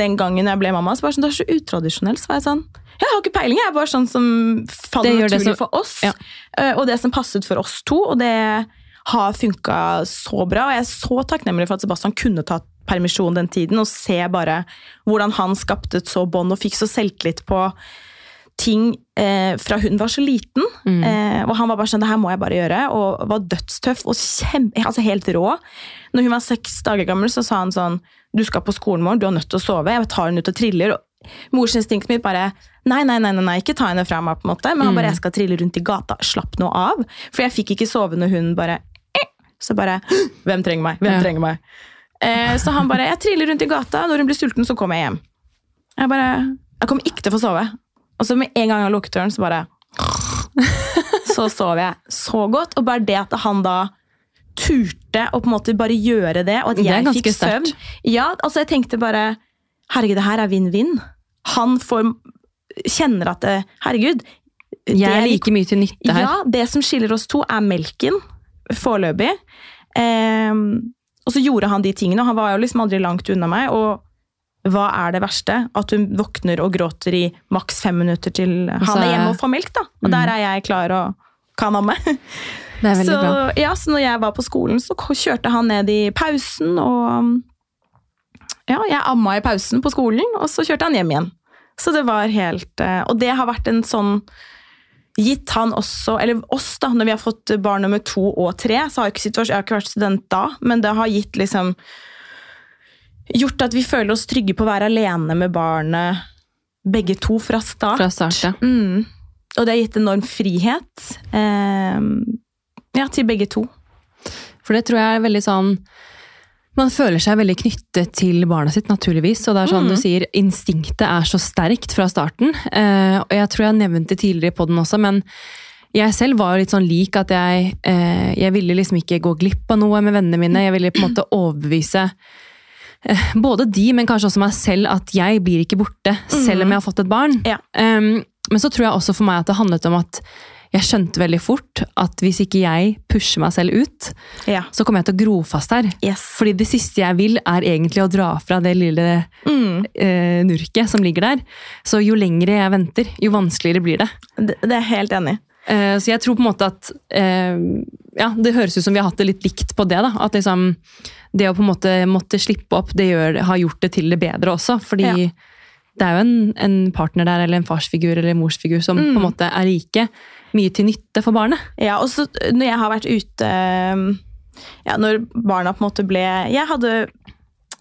[SPEAKER 2] den gangen jeg ble mamma. Så bare sånn, Du er så utradisjonell. Så var jeg sånn Jeg har ikke peiling, jeg er bare sånn som faller
[SPEAKER 1] Det det
[SPEAKER 2] naturlig
[SPEAKER 1] som-
[SPEAKER 2] for oss.
[SPEAKER 1] Ja.
[SPEAKER 2] eh, Og det som passet for oss to. Og det har funka så bra. Og jeg er så takknemlig for at Sebastian kunne tatt permisjon den tiden, og se bare hvordan han skapte et så bånd og fikk så selvtillit på ting eh, fra hun var så liten.
[SPEAKER 1] Mm.
[SPEAKER 2] Eh, og han var bare sånn, det her må jeg bare gjøre, og var dødstøff og kjempe, altså helt rå. Når hun var seks dager gammel, så sa han sånn, du skal på skolen morgen, du har nødt til å sove, jeg tar henne ut og triller. Og morsinstinktet mitt bare, nei, nei, nei, nei, ikke ta henne fra meg, på en måte. Men han
[SPEAKER 1] Mm.
[SPEAKER 2] bare, jeg skal trille rundt i gata, slapp nå av. For jeg fikk ikke sove når hun bare, eh. så bare, hvem trenger meg, hvem trenger meg? Eh, så han bare, jeg triller rundt i gata, når hun blir sulten, så kommer jeg hjem. Jeg bare, jeg kommer ikke til å få sove. Og så med en gang han lukket døren, så bare Så sov jeg så godt. Og bare det at han da turte å på en måte bare gjøre det, og at jeg fikk søvn. Ja, altså jeg tenkte bare Herregud, det her er vinn-vinn. Han får kjenner at det, Herregud. det
[SPEAKER 1] Jeg er like mye til nytte her.
[SPEAKER 2] ja, det som skiller oss to, er melken. Foreløpig. Ehm, og så gjorde han de tingene, og han var jo liksom aldri langt unna meg. Og hva er det verste? At hun våkner og gråter i maks fem minutter til han er hjemme og får melk, da. Og der er jeg klar og kan amme.
[SPEAKER 1] Det er veldig
[SPEAKER 2] Så,
[SPEAKER 1] bra.
[SPEAKER 2] ja, så når jeg var på skolen, så kjørte han ned i pausen, og ja, jeg amma i pausen på skolen, og så kjørte han hjem igjen. Så det var helt eh, Og det har vært en sånn Gitt han også, eller oss, da, når vi har fått barn nummer to og tre, så har jeg, ikke jeg har ikke vært student da, men det har gitt liksom Gjort at vi føler oss trygge på å være alene med barnet, begge to, fra start.
[SPEAKER 1] Fra start, ja.
[SPEAKER 2] Mm. Og det har gitt enorm frihet. Eh, ja, til begge to.
[SPEAKER 1] For det tror jeg er veldig sånn Man føler seg veldig knyttet til barna sitt, naturligvis. Og det er sånn
[SPEAKER 2] Mm.
[SPEAKER 1] du sier, instinktet er så sterkt fra starten. Eh, og jeg tror jeg har nevnt det tidligere på den også, men jeg selv var jo litt sånn lik at jeg, eh, jeg ville liksom ikke gå glipp av noe med vennene mine. Jeg ville på en måte overbevise eh, både de, men kanskje også meg selv, at jeg blir ikke borte, selv om jeg har fått et barn.
[SPEAKER 2] Ja.
[SPEAKER 1] Um, men så tror jeg også for meg at det handlet om at jeg skjønte veldig fort at hvis ikke jeg pusher meg selv ut,
[SPEAKER 2] Ja.
[SPEAKER 1] så kommer jeg til å gro fast her.
[SPEAKER 2] Yes.
[SPEAKER 1] Fordi det siste jeg vil, er egentlig å dra fra det lille
[SPEAKER 2] Mm.
[SPEAKER 1] eh, nurket som ligger der. Så jo lengre jeg venter, jo vanskeligere blir det.
[SPEAKER 2] Det, det er jeg helt enig i.
[SPEAKER 1] Eh, så jeg tror på en måte at eh, Ja, det høres ut som vi har hatt det litt likt på det. da, At liksom det å på en måte måtte slippe opp, det gjør, har gjort det til det bedre også. Fordi
[SPEAKER 2] Ja.
[SPEAKER 1] det er jo en, en partner der, eller en farsfigur eller en morsfigur, som
[SPEAKER 2] Mm.
[SPEAKER 1] på en måte er like mye til nytte for barnet.
[SPEAKER 2] Ja, og så når jeg har vært ute ja, Når barna på en måte ble Jeg hadde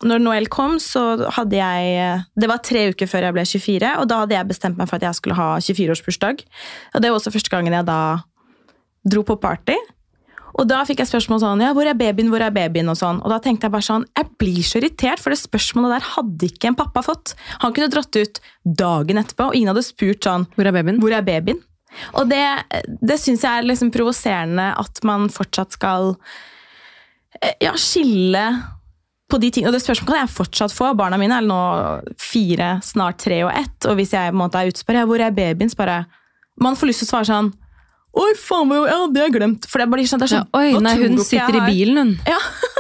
[SPEAKER 2] Når Noel kom, så hadde jeg Det var tre uker før jeg ble 24, og da hadde jeg bestemt meg for at jeg skulle ha 24-årsbursdag. Og det var også første gangen jeg da dro på party. Og da fikk jeg spørsmål sånn Ja, hvor er babyen, hvor er babyen? Og sånn. Og da tenkte jeg bare sånn Jeg blir så irritert, for det spørsmålet der hadde ikke en pappa fått. Han kunne dratt ut dagen etterpå, og ingen hadde spurt sånn
[SPEAKER 1] Hvor er babyen?
[SPEAKER 2] hvor er babyen? Og det, det syns jeg er liksom provoserende at man fortsatt skal eh, ja, skille på de tingene. Og det spørsmålet kan jeg fortsatt få. Barna mine er nå fire, snart tre og ett. Og hvis jeg på en måte er ute spør jeg hvor er babyen, bare Man får lyst til å svare sånn Oi, faen, ja, det har jeg glemt. For det er bare sånn, det er
[SPEAKER 1] Ja,
[SPEAKER 2] sånn
[SPEAKER 1] oi, nei, hun sitter i bilen, hun.
[SPEAKER 2] Ja.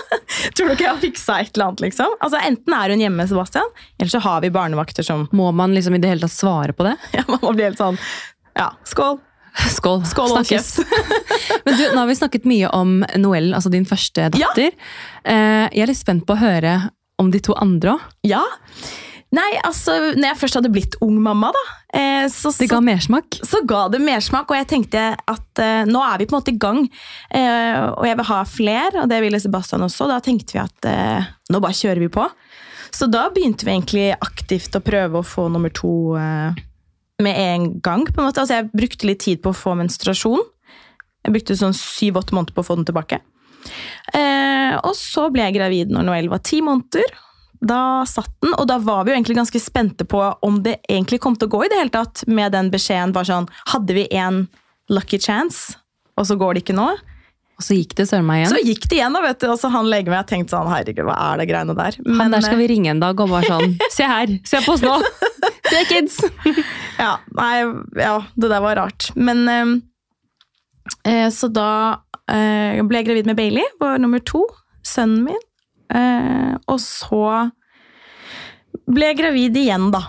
[SPEAKER 2] tror du ikke jeg har fiksa et eller annet, liksom? Altså, Enten er hun hjemme, Sebastian, eller så har vi barnevakter som
[SPEAKER 1] Må man liksom i det hele tatt svare på det?
[SPEAKER 2] ja, Man må bli helt sånn Ja, skål.
[SPEAKER 1] Skål.
[SPEAKER 2] Skål,
[SPEAKER 1] Snakkes. Men du, nå har vi snakket mye om Noëlle, altså din første datter. Ja. Jeg er litt spent på å høre om de to andre òg.
[SPEAKER 2] Ja. Nei, altså, når jeg først hadde blitt ung mamma, da, eh, så,
[SPEAKER 1] Det ga mersmak.
[SPEAKER 2] så ga det mersmak. Og jeg tenkte at uh, nå er vi på en måte i gang, Uh, og jeg vil ha fler, og det ville Sebastian også. Da tenkte vi at uh, nå bare kjører vi på. Så da begynte vi egentlig aktivt å prøve å få nummer to eh, med en gang. på en måte. Altså, jeg brukte litt tid på å få menstruasjon. Jeg brukte sånn syv-åtte måneder på å få den tilbake. Eh, og så ble jeg gravid når Noel var ti måneder. Da satt den, og da var vi jo egentlig ganske spente på om det egentlig kom til å gå i det hele tatt med den beskjeden. bare sånn, Hadde vi en lucky chance, og så går det ikke nå?
[SPEAKER 1] Og så gikk det søren meg igjen.
[SPEAKER 2] Så gikk det igjen, da, vet du. Og så han legen min har tenkt sånn Herregud, hva er det greiene der?
[SPEAKER 1] han der skal vi ringe en dag og bare sånn Se her! Se på oss nå! Se, kids!
[SPEAKER 2] Ja, nei, ja, det der var rart. Men eh, eh, Så da eh, ble jeg gravid med Bailey, vår nummer to. Sønnen min. Eh, og så ble jeg gravid igjen, da.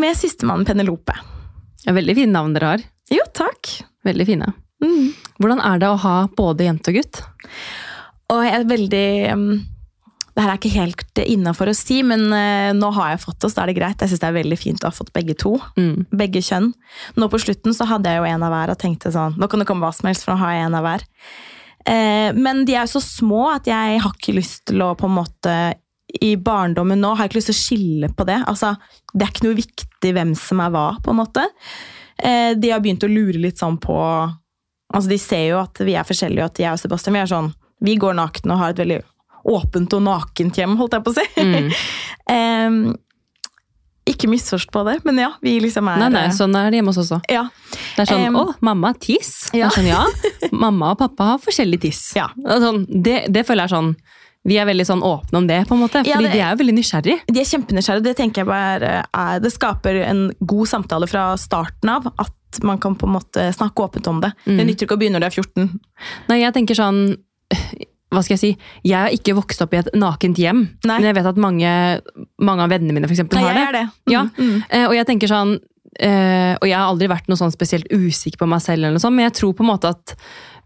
[SPEAKER 2] Med sistemann Penelope.
[SPEAKER 1] Ja, veldig fine navn dere har.
[SPEAKER 2] Jo, takk.
[SPEAKER 1] Veldig fine.
[SPEAKER 2] Mm.
[SPEAKER 1] Hvordan er det å ha både jente og gutt?
[SPEAKER 2] Og jeg er veldig um, Det her er ikke helt innafor å si, men uh, nå har jeg fått det, så da er det greit. Jeg syns det er veldig fint å ha fått begge to.
[SPEAKER 1] Mm.
[SPEAKER 2] Begge kjønn. Nå på slutten så hadde jeg jo en av hver og tenkte sånn Nå kan det komme hva som helst, for nå har jeg en av hver. Eh, men de er jo så små at jeg har ikke lyst til å på en måte i barndommen nå har jeg ikke lyst til å skille på det. Altså, det er ikke noe viktig hvem som er hva, på en måte. Eh, de har begynt å lure litt sånn på Altså, De ser jo at vi er forskjellige, og at jeg og Sebastian vi er sånn Vi går nakne og har et veldig åpent og nakent hjem, holdt jeg på å si.
[SPEAKER 1] Mm.
[SPEAKER 2] um, ikke misforstå det, men ja, vi liksom er
[SPEAKER 1] Nei, nei, sånn er det hjemme hos oss også.
[SPEAKER 2] Ja.
[SPEAKER 1] Det er sånn
[SPEAKER 2] um,
[SPEAKER 1] 'Å, mamma har tiss'.
[SPEAKER 2] Ja.
[SPEAKER 1] sånn, ja. Mamma og pappa har forskjellig tiss.
[SPEAKER 2] Ja.
[SPEAKER 1] Det, sånn, det, det føler jeg er sånn Vi er veldig sånn åpne om det, på en måte.
[SPEAKER 2] Ja,
[SPEAKER 1] Fordi
[SPEAKER 2] det-
[SPEAKER 1] de er jo veldig nysgjerrige.
[SPEAKER 2] De er kjempenysgjerrige. Det tenker jeg bare er, det skaper en god samtale fra starten av. At man kan på en måte snakke åpent om det.
[SPEAKER 1] Mm.
[SPEAKER 2] Det nytter ikke å begynne når du er 14.
[SPEAKER 1] Nei, jeg tenker sånn hva skal jeg si? Jeg har ikke vokst opp i et nakent hjem,
[SPEAKER 2] Nei.
[SPEAKER 1] men jeg vet at mange, mange av vennene mine for eksempel,
[SPEAKER 2] Nei,
[SPEAKER 1] har det.
[SPEAKER 2] det. Mm,
[SPEAKER 1] Ja.
[SPEAKER 2] mm.
[SPEAKER 1] Eh, og jeg tenker sånn eh, Og jeg har aldri vært noe sånn spesielt usikker på meg selv, eller noe sånt, men jeg tror på en måte at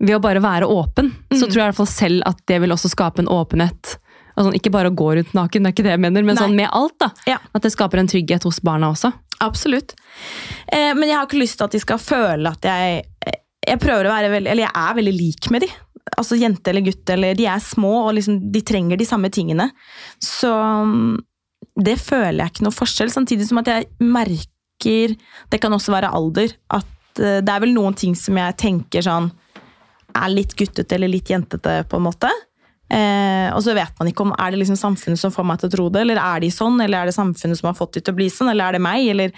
[SPEAKER 1] ved å bare være åpen, så
[SPEAKER 2] Mm.
[SPEAKER 1] tror jeg i hvert fall selv at det vil også skape en åpenhet. Altså, ikke bare å gå rundt naken, det er ikke det jeg mener, men
[SPEAKER 2] Nei.
[SPEAKER 1] sånn med alt. da.
[SPEAKER 2] Ja.
[SPEAKER 1] At det skaper en trygghet hos barna også.
[SPEAKER 2] Absolutt. Eh, men jeg har ikke lyst til at de skal føle at jeg Jeg prøver å være veldig Eller jeg er veldig lik med de. Altså jente eller gutt, eller de er små og liksom, de trenger de samme tingene. Så mm, det føler jeg ikke noe forskjell. Samtidig som at jeg merker Det kan også være alder. At eh, det er vel noen ting som jeg tenker sånn er litt guttete eller litt jentete, på en måte. Eh, og så vet man ikke om er det liksom samfunnet som får meg til å tro det, eller er de sånn, eller er det samfunnet som har fått de til å bli sånn, eller er det meg? Eller,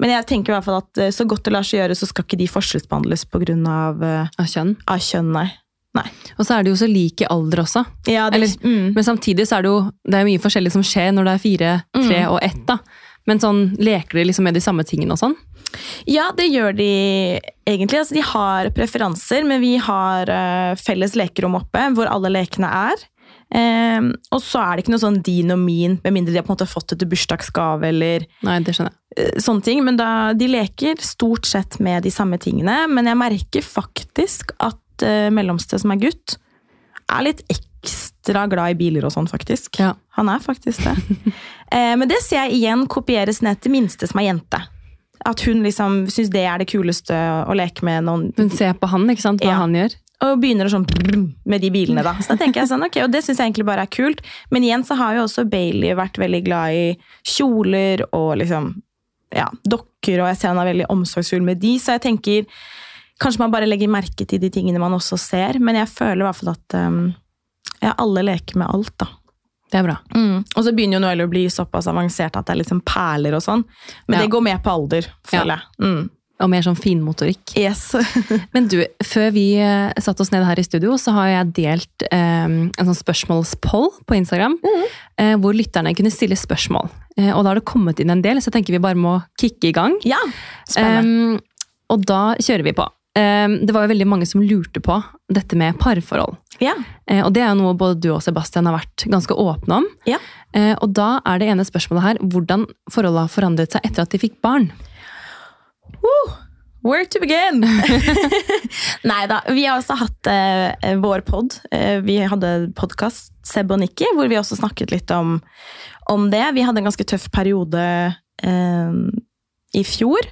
[SPEAKER 2] men jeg tenker i hvert fall at eh, så godt det lar seg gjøre, så skal ikke de forskjellsbehandles pga. Av, eh,
[SPEAKER 1] Av kjønn.
[SPEAKER 2] av kjønn, nei.
[SPEAKER 1] Og så er det jo så lik i alder også.
[SPEAKER 2] Ja, det,
[SPEAKER 1] Eller-
[SPEAKER 2] mm,
[SPEAKER 1] Men samtidig så er det jo det er mye forskjellig som skjer når det er fire, tre
[SPEAKER 2] Mm.
[SPEAKER 1] og ett. da. Men sånn, leker de liksom med de samme tingene og sånn?
[SPEAKER 2] ja, det gjør de egentlig. Altså, de har preferanser, men vi har uh, felles lekerom oppe, hvor alle lekene er. Um, og så er det ikke noe sånn din og min, med mindre de har på en måte fått det til bursdagsgave eller
[SPEAKER 1] Nei, det skjønner jeg.
[SPEAKER 2] eh, sånne ting, men da, de leker stort sett med de samme tingene. Men jeg merker faktisk at uh, mellomste, som er gutt, er litt ekstra glad i biler og sånn, faktisk.
[SPEAKER 1] Ja.
[SPEAKER 2] Han er faktisk det. eh, men det ser jeg igjen kopieres ned til minste, som er jente. At hun liksom syns det er det kuleste å leke med. Noen,
[SPEAKER 1] Hun ser på han, ikke sant, hva
[SPEAKER 2] Ja.
[SPEAKER 1] han gjør.
[SPEAKER 2] og begynner sånn med de bilene, da. Så da tenker jeg sånn, ok, og det syns jeg egentlig bare er kult. Men igjen så har jo også Bailey vært veldig glad i kjoler og liksom ja, dokker, og jeg ser han er veldig omsorgsfull med de, så jeg tenker Kanskje man bare legger merke til de tingene man også ser, men jeg føler i hvert fall at um, ja, alle leker med alt, da.
[SPEAKER 1] Det er bra.
[SPEAKER 2] Og så begynner jo Noelle å bli såpass avansert at det er liksom perler og sånn. Men
[SPEAKER 1] Ja.
[SPEAKER 2] det går med på alder, føler jeg. Mm.
[SPEAKER 1] Og mer sånn finmotorikk.
[SPEAKER 2] Yes.
[SPEAKER 1] Men du, før vi eh, satte oss ned her i studio, så har jeg delt eh, en sånn spørsmålspoll på Instagram, eh, hvor lytterne kunne stille spørsmål. Eh, og da har det kommet inn en del, så jeg tenker vi bare må kicke i gang.
[SPEAKER 2] ja, spennende.
[SPEAKER 1] Um, og da kjører vi på. Um, det var jo veldig mange som lurte på dette med parforhold.
[SPEAKER 2] ja.
[SPEAKER 1] Eh, og det er jo noe både du og Sebastian har vært ganske åpne om.
[SPEAKER 2] Ja.
[SPEAKER 1] Eh, og da er det ene spørsmålet her hvordan forholdet har forandret seg etter at de fikk barn.
[SPEAKER 2] Where to begin? Nei da. Vi har også hatt eh, vår pod. Eh, vi hadde podkast, Seb og Nikki, hvor vi også snakket litt om, om det. Vi hadde en ganske tøff periode eh, i fjor.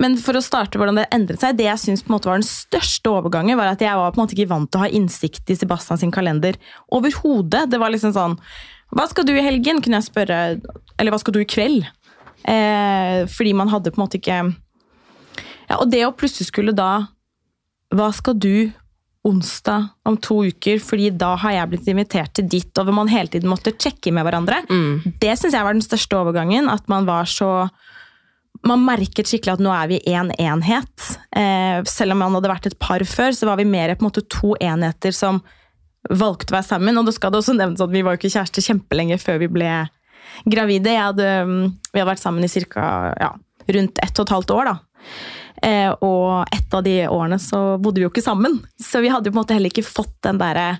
[SPEAKER 2] Men for å starte hvordan det endret seg, det jeg synes på en måte var den største overgangen, var at jeg var på en måte ikke vant til å ha innsikt i Sebastian sin kalender overhodet. Det var liksom sånn Hva skal du i helgen? kunne jeg spørre. Eller hva skal du i kveld? Eh, fordi man hadde på en måte ikke ja, og det å plutselig skulle da Hva skal du onsdag om to uker, fordi da har jeg blitt invitert til ditt, og hvor man hele tiden måtte sjekke med hverandre. Det syns jeg var den største overgangen. At man var så man merket skikkelig at nå er vi én en enhet. Eh, selv om man hadde vært et par før, så var vi mer på en måte to enheter som valgte å være sammen. Og da skal det også nevnes at vi var jo ikke kjærester kjempelenge før vi ble gravide. Hadde, mm, vi hadde vært sammen i cirka, Ja, rundt ett og et halvt år. da. Eh, og ett av de årene så bodde vi jo ikke sammen. Så vi hadde jo på en måte heller ikke fått den derre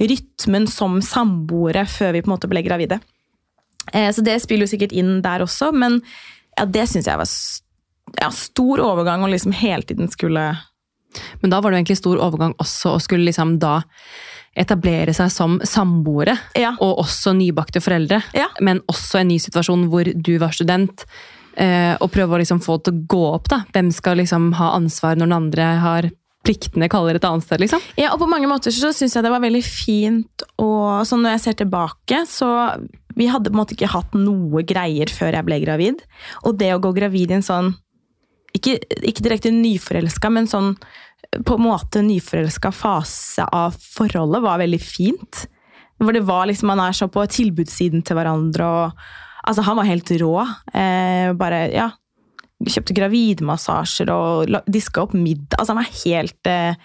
[SPEAKER 2] rytmen som samboere før vi på en måte ble gravide. Eh, så det spiller jo sikkert inn der også, men ja, det syns jeg var ja, stor overgang å liksom hele tiden skulle
[SPEAKER 1] Men da var det jo egentlig stor overgang også å skulle liksom da etablere seg som samboere,
[SPEAKER 2] ja.
[SPEAKER 1] og også nybakte foreldre.
[SPEAKER 2] Ja.
[SPEAKER 1] Men også en ny situasjon hvor du var student, eh, og prøve å liksom få det til å gå opp. da. Hvem skal liksom ha ansvar når den andre har pliktene kaller et annet sted, liksom?
[SPEAKER 2] Ja, og på mange måter så syns jeg det var veldig fint og sånn når jeg ser tilbake, så vi hadde på en måte ikke hatt noe greier før jeg ble gravid. Og det å gå gravid i en sånn Ikke, ikke direkte nyforelska, men sånn på en måte nyforelska fase av forholdet var veldig fint. Hvor det var liksom, Man er så på tilbudssiden til hverandre. og altså Han var helt rå. Eh, bare, ja, Kjøpte gravidmassasjer og diska opp middag. altså Han var helt eh,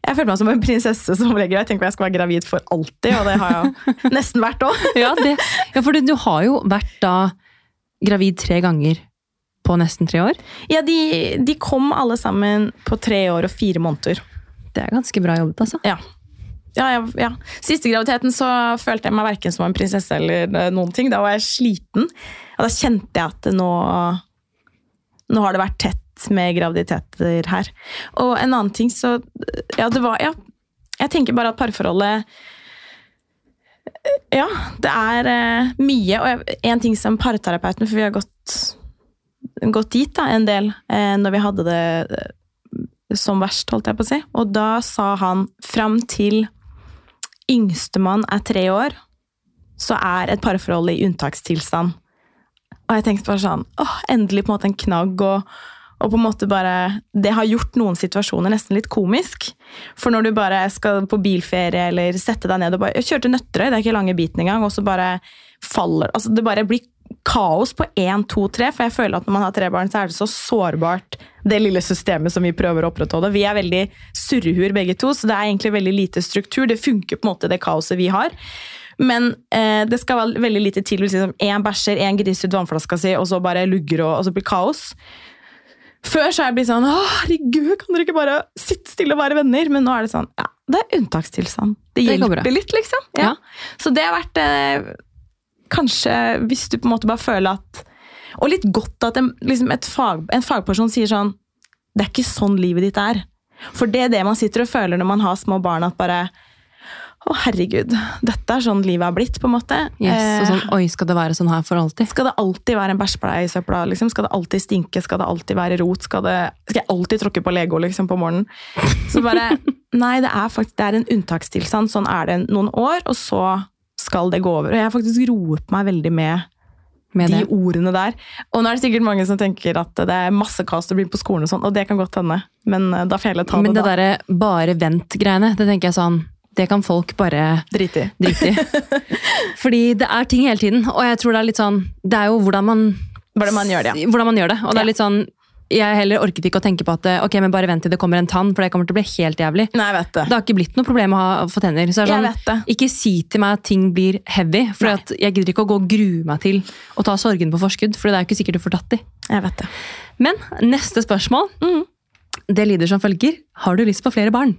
[SPEAKER 2] jeg følte meg som en prinsesse som legger Jeg tenker jeg skal være gravid for alltid, og det har jeg nesten vært òg.
[SPEAKER 1] ja, ja, for du har jo vært da gravid tre ganger på nesten tre år?
[SPEAKER 2] Ja, de, de, kom alle sammen på tre år og fire måneder.
[SPEAKER 1] Det er ganske bra jobbet, altså.
[SPEAKER 2] Ja. Ja, ja, ja. Siste graviditeten så følte jeg meg verken som en prinsesse eller noen ting. Da var jeg sliten. Og da kjente jeg at nå, nå har det vært tett med graviditeter her. Og en annen ting, så Ja, det var Ja. Jeg tenker bare at parforholdet Ja, det er eh, mye. Og en ting som parterapeuten For vi har gått, gått dit da, en del eh, når vi hadde det uh, som verst, holdt jeg på å si. Og da sa han fram til yngstemann er tre år, så er et parforhold i unntakstilstand. Og jeg tenkte bare sånn åh, Endelig på en måte en knagg. og og på en måte bare, Det har gjort noen situasjoner nesten litt komisk. For når du bare skal på bilferie eller sette deg ned og bare Jeg kjørte Nøtterøy, det er ikke lange biten engang, og så bare faller altså Det bare blir kaos på én, to, tre. For jeg føler at når man har tre barn, så er det så sårbart, det lille systemet som vi prøver å opprettholde. Vi er veldig surrehuer begge to, så det er egentlig veldig lite struktur. Det funker på en måte, det kaoset vi har. Men eh, det skal være veldig lite til. Liksom, én bæsjer, én griser ut vannflaska si, og så bare lugger og, og så blir kaos. Før så er jeg blitt sånn herregud, kan dere ikke bare sitte stille og være venner? Men nå er det sånn Ja, det er unntakstilstand. Det hjelper det litt, liksom. Ja. Ja. Så det har vært eh, Kanskje hvis du på en måte bare føler at Og litt godt at en, liksom fag, en fagperson sier sånn Det er ikke sånn livet ditt er. For det er det man sitter og føler når man har små barn, at bare å, herregud, dette er sånn livet har blitt, på en måte.
[SPEAKER 1] Yes, og sånn, Oi, skal det være sånn her for alltid?
[SPEAKER 2] Skal det alltid være en bæsjbleie i søpla? Liksom? Skal det alltid stinke? Skal det alltid være rot? Skal, det, skal jeg alltid tråkke på Lego liksom, på morgenen? Så bare Nei, det er faktisk det er en unntakstilstand. Sånn er det noen år, og så skal det gå over. Og jeg har faktisk roet meg veldig med, med de det. ordene der. Og nå er det sikkert mange som tenker at det er masse kaos å bli på skolen, og sånn, og det kan godt hende. Men eh, da får jeg ta
[SPEAKER 1] Men
[SPEAKER 2] det.
[SPEAKER 1] Men det derre bare vent-greiene, det tenker jeg sånn det kan folk bare
[SPEAKER 2] drite i.
[SPEAKER 1] Fordi det er ting hele tiden, og jeg tror det er litt sånn Det er jo hvordan man
[SPEAKER 2] Hvordan man gjør det, ja.
[SPEAKER 1] Hvordan man gjør det. Og det er litt sånn jeg heller orket ikke å tenke på at ok, men bare vent til det kommer en tann, for det kommer til å bli helt jævlig.
[SPEAKER 2] Nei, jeg vet Det
[SPEAKER 1] Det har ikke blitt noe problem å ha, få tenner. Så sånn,
[SPEAKER 2] jeg vet det.
[SPEAKER 1] Ikke si til meg at ting blir heavy, for jeg gidder ikke å gå og grue meg til å ta sorgen på forskudd, for det er jo ikke sikkert du får tatt de.
[SPEAKER 2] Jeg vet det.
[SPEAKER 1] Men neste spørsmål,
[SPEAKER 2] mm.
[SPEAKER 1] det lyder som følger. Har du lyst på flere barn?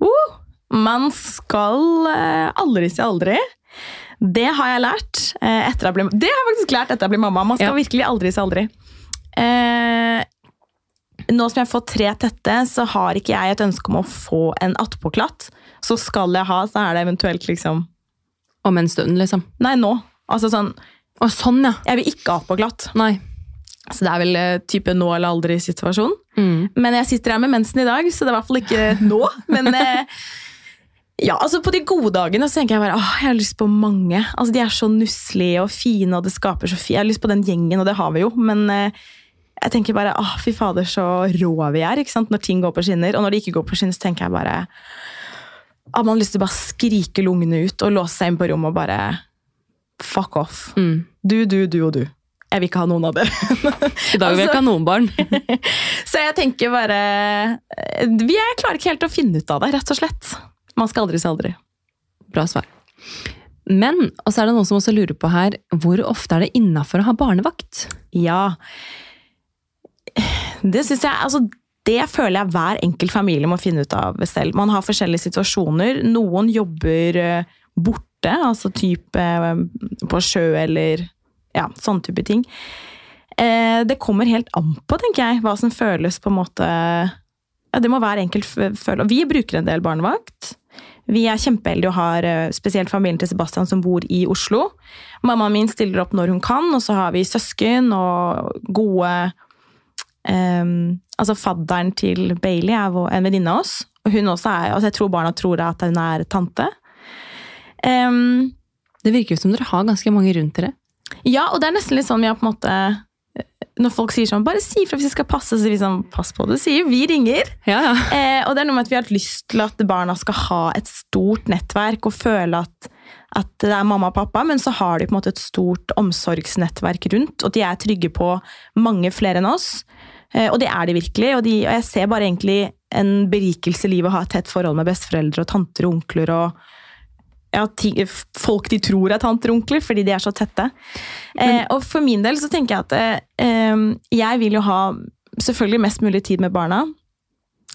[SPEAKER 2] Uh! Man skal eh, aldri si aldri. Det har jeg lært eh, etter jeg ble, Det har jeg faktisk lært etter jeg ble mamma. Man skal ja. virkelig aldri si aldri. Eh, nå som jeg har fått tre tette, så har ikke jeg et ønske om å få en attpåklatt. Så skal jeg ha, så er det eventuelt liksom
[SPEAKER 1] Om en stund, liksom?
[SPEAKER 2] Nei, nå. Altså sånn
[SPEAKER 1] Å, sånn, ja.
[SPEAKER 2] Jeg vil ikke ha attpåklatt.
[SPEAKER 1] Nei.
[SPEAKER 2] Så det er vel type nå eller aldri-situasjon.
[SPEAKER 1] Mm.
[SPEAKER 2] Men jeg sitter her med mensen i dag, så det er i hvert fall ikke nå. Men ja, altså På de gode dagene så tenker jeg bare åh, jeg har lyst på mange. Altså De er så nusselige og fine, og det skaper så fint. Jeg har lyst på den gjengen, og det har vi jo. Men eh, jeg tenker bare åh, fy fader, så rå vi er ikke sant? når ting går på skinner. Og når det ikke går på skinner, så tenker jeg bare at man har lyst til å bare skrike lungene ut og låse seg inn på rommet og bare fuck off.
[SPEAKER 1] Mm.
[SPEAKER 2] Du, du, du og du. jeg vil ikke ha noen av dere.
[SPEAKER 1] I dag vil jeg ikke ha noen barn.
[SPEAKER 2] Så jeg tenker bare Vi Jeg klarer ikke helt å finne ut av det, rett og slett. Man skal aldri si aldri.
[SPEAKER 1] Bra svar. Men, og så er det noen som også lurer på her, hvor ofte er det innafor å ha barnevakt?
[SPEAKER 2] Ja. Det syns jeg Altså, det føler jeg hver enkelt familie må finne ut av selv. Man har forskjellige situasjoner. Noen jobber eh, borte, altså type eh, på sjø eller ja, sånn type ting. Eh, Det kommer helt an på, tenker jeg, hva som føles på en måte ja, Det må hver enkelt føle. Vi bruker en del barnevakt. Vi er kjempeheldige og har eh, spesielt familien til Sebastian som bor i Oslo. Mammaen min stiller opp når hun kan, og så har vi søsken og gode um, Altså fadderen til Bailey er en venninne av oss. Og hun også er, altså jeg tror barna tror at hun er tante. Um,
[SPEAKER 1] Det virker jo som dere har ganske mange rundt dere.
[SPEAKER 2] ja, og det er nesten litt sånn vi har på en måte Når folk sier sånn 'bare si ifra hvis det skal passe', så vi sånn 'pass på det', sier vi. ringer.
[SPEAKER 1] Ja, ja.
[SPEAKER 2] Eh, og det er noe med at vi har hatt lyst til at barna skal ha et stort nettverk og føle at, at det er mamma og pappa, men så har de på en måte et stort omsorgsnettverk rundt, og de er trygge på mange flere enn oss. Eh, og det er de virkelig, og, de, og jeg ser bare egentlig en berikelse i livet å ha et tett forhold med besteforeldre og tanter og onkler og ja, folk de tror er tanter og onkler, fordi de er så tette. Eh, og for min del så tenker jeg at eh, jeg vil jo ha selvfølgelig mest mulig tid med barna.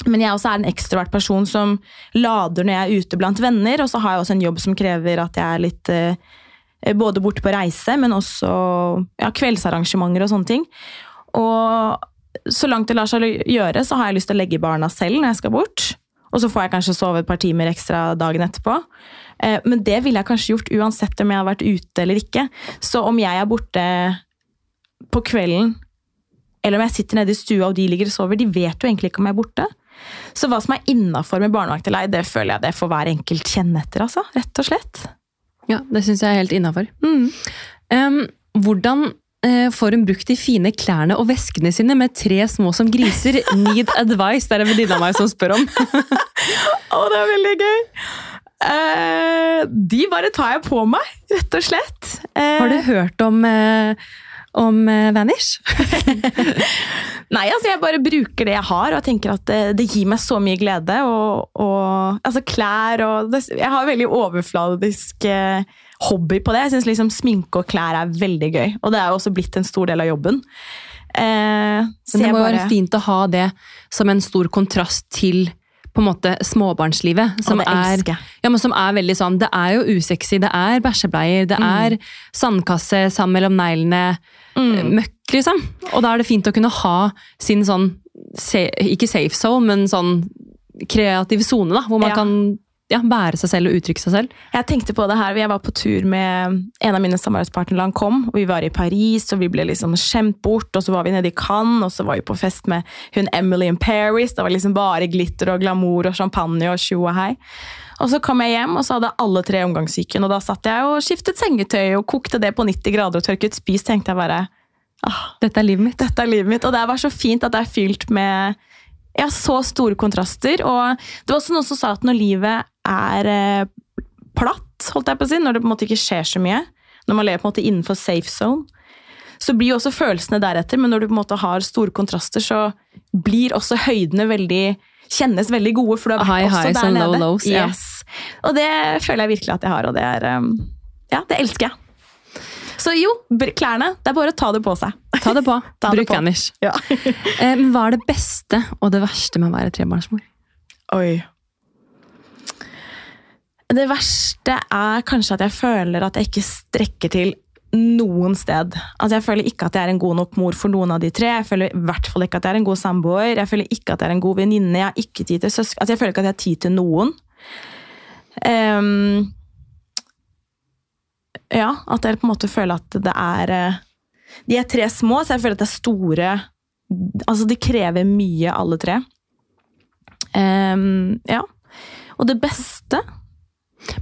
[SPEAKER 2] Men jeg også er en ekstrovert person som lader når jeg er ute blant venner. Og så har jeg også en jobb som krever at jeg er litt eh, både borte på reise, men også ja, kveldsarrangementer og sånne ting. Og så langt det lar seg gjøre, så har jeg lyst til å legge barna selv når jeg skal bort. Og så får jeg kanskje sove et par timer ekstra dagen etterpå. Eh, Men det ville jeg kanskje gjort uansett om jeg har vært ute eller ikke. Så om jeg er borte på kvelden, eller om jeg sitter nede i stua og de ligger og sover, de vet jo egentlig ikke om jeg er borte. Så hva som er innafor med barnevakt eller ei, det føler jeg det får hver enkelt kjenne etter, altså. Rett og slett.
[SPEAKER 1] ja det syns jeg er helt innafor.
[SPEAKER 2] Mm.
[SPEAKER 1] Um, hvordan eh, får hun brukt de fine klærne og veskene sine med tre små som griser? Need advice, det er en venninne av meg som spør om.
[SPEAKER 2] Å, det er veldig gøy! Eh, de bare tar jeg på meg, rett og slett. Eh,
[SPEAKER 1] Har du hørt om, eh, om Vanish?
[SPEAKER 2] Nei, altså jeg bare bruker det jeg har, og tenker at det, det gir meg så mye glede. Og, og altså klær og det, Jeg har veldig overfladisk hobby på det. Jeg syns liksom sminke og klær er veldig gøy, og det er jo også blitt en stor del av jobben. Eh, så
[SPEAKER 1] Men det må jo
[SPEAKER 2] bare-
[SPEAKER 1] være fint å ha det som en stor kontrast til på en måte småbarnslivet. Som, er, ja, men som er veldig sånn Det er jo usexy, det er bæsjebleier, det
[SPEAKER 2] Mm.
[SPEAKER 1] er sandkasse, sammen mellom neglene, møkk, liksom. Og da er det fint å kunne ha sin sånn Ikke safe zone, men sånn kreativ sone, da. Hvor man
[SPEAKER 2] Ja.
[SPEAKER 1] kan ja, være seg selv og uttrykke seg selv.
[SPEAKER 2] Jeg tenkte på det her, Jeg var på tur med en av mine samarbeidspartnere da han kom. og Vi var i Paris, og vi ble liksom skjemt bort. og Så var vi nede i Cannes, og så var vi på fest med hun Emily in Paris. Det var liksom bare glitter og glamour og champagne og tjo og hei. Og så kom jeg hjem, og så hadde alle tre omgangssyken. Og da satt jeg og skiftet sengetøy og kokte det på 90 grader og tørket spis. tenkte jeg bare
[SPEAKER 1] Dette er livet mitt.
[SPEAKER 2] dette er livet mitt. Og det var så fint at det er fylt med ja, så store kontraster. Og det var også noen som sa at når livet er eh, platt, holdt jeg på å si, når det på en måte ikke skjer så mye, når man lever på en måte innenfor safe zone, så blir jo også følelsene deretter. Men når du på en måte har store kontraster, så blir også høydene veldig kjennes veldig gode, for du har vært også
[SPEAKER 1] high,
[SPEAKER 2] der nede.
[SPEAKER 1] low lows, yeah.
[SPEAKER 2] yes. Og det føler jeg virkelig at jeg har, og det er um, Ja, det elsker jeg. Så jo, klærne. Det er bare å ta det på seg.
[SPEAKER 1] Ta det på.
[SPEAKER 2] Ta
[SPEAKER 1] Bruk. Vanish.
[SPEAKER 2] Ja.
[SPEAKER 1] Eh, Men hva er det beste og det verste med å være trebarnsmor?
[SPEAKER 2] Oi. Det verste er kanskje at jeg føler at jeg ikke strekker til noen sted. Altså Jeg føler ikke at jeg er en god nok mor for noen av de tre. Jeg føler i hvert fall ikke at jeg er en god samboer. Jeg føler ikke at jeg er en god venninne. Jeg har ikke tid til søsken. Altså Jeg føler ikke at jeg har tid til noen. Um, ja, at jeg på en måte føler at det er eh, De er tre små, så jeg føler at det er store Altså, de krever mye, alle tre. Um, ja. Og det beste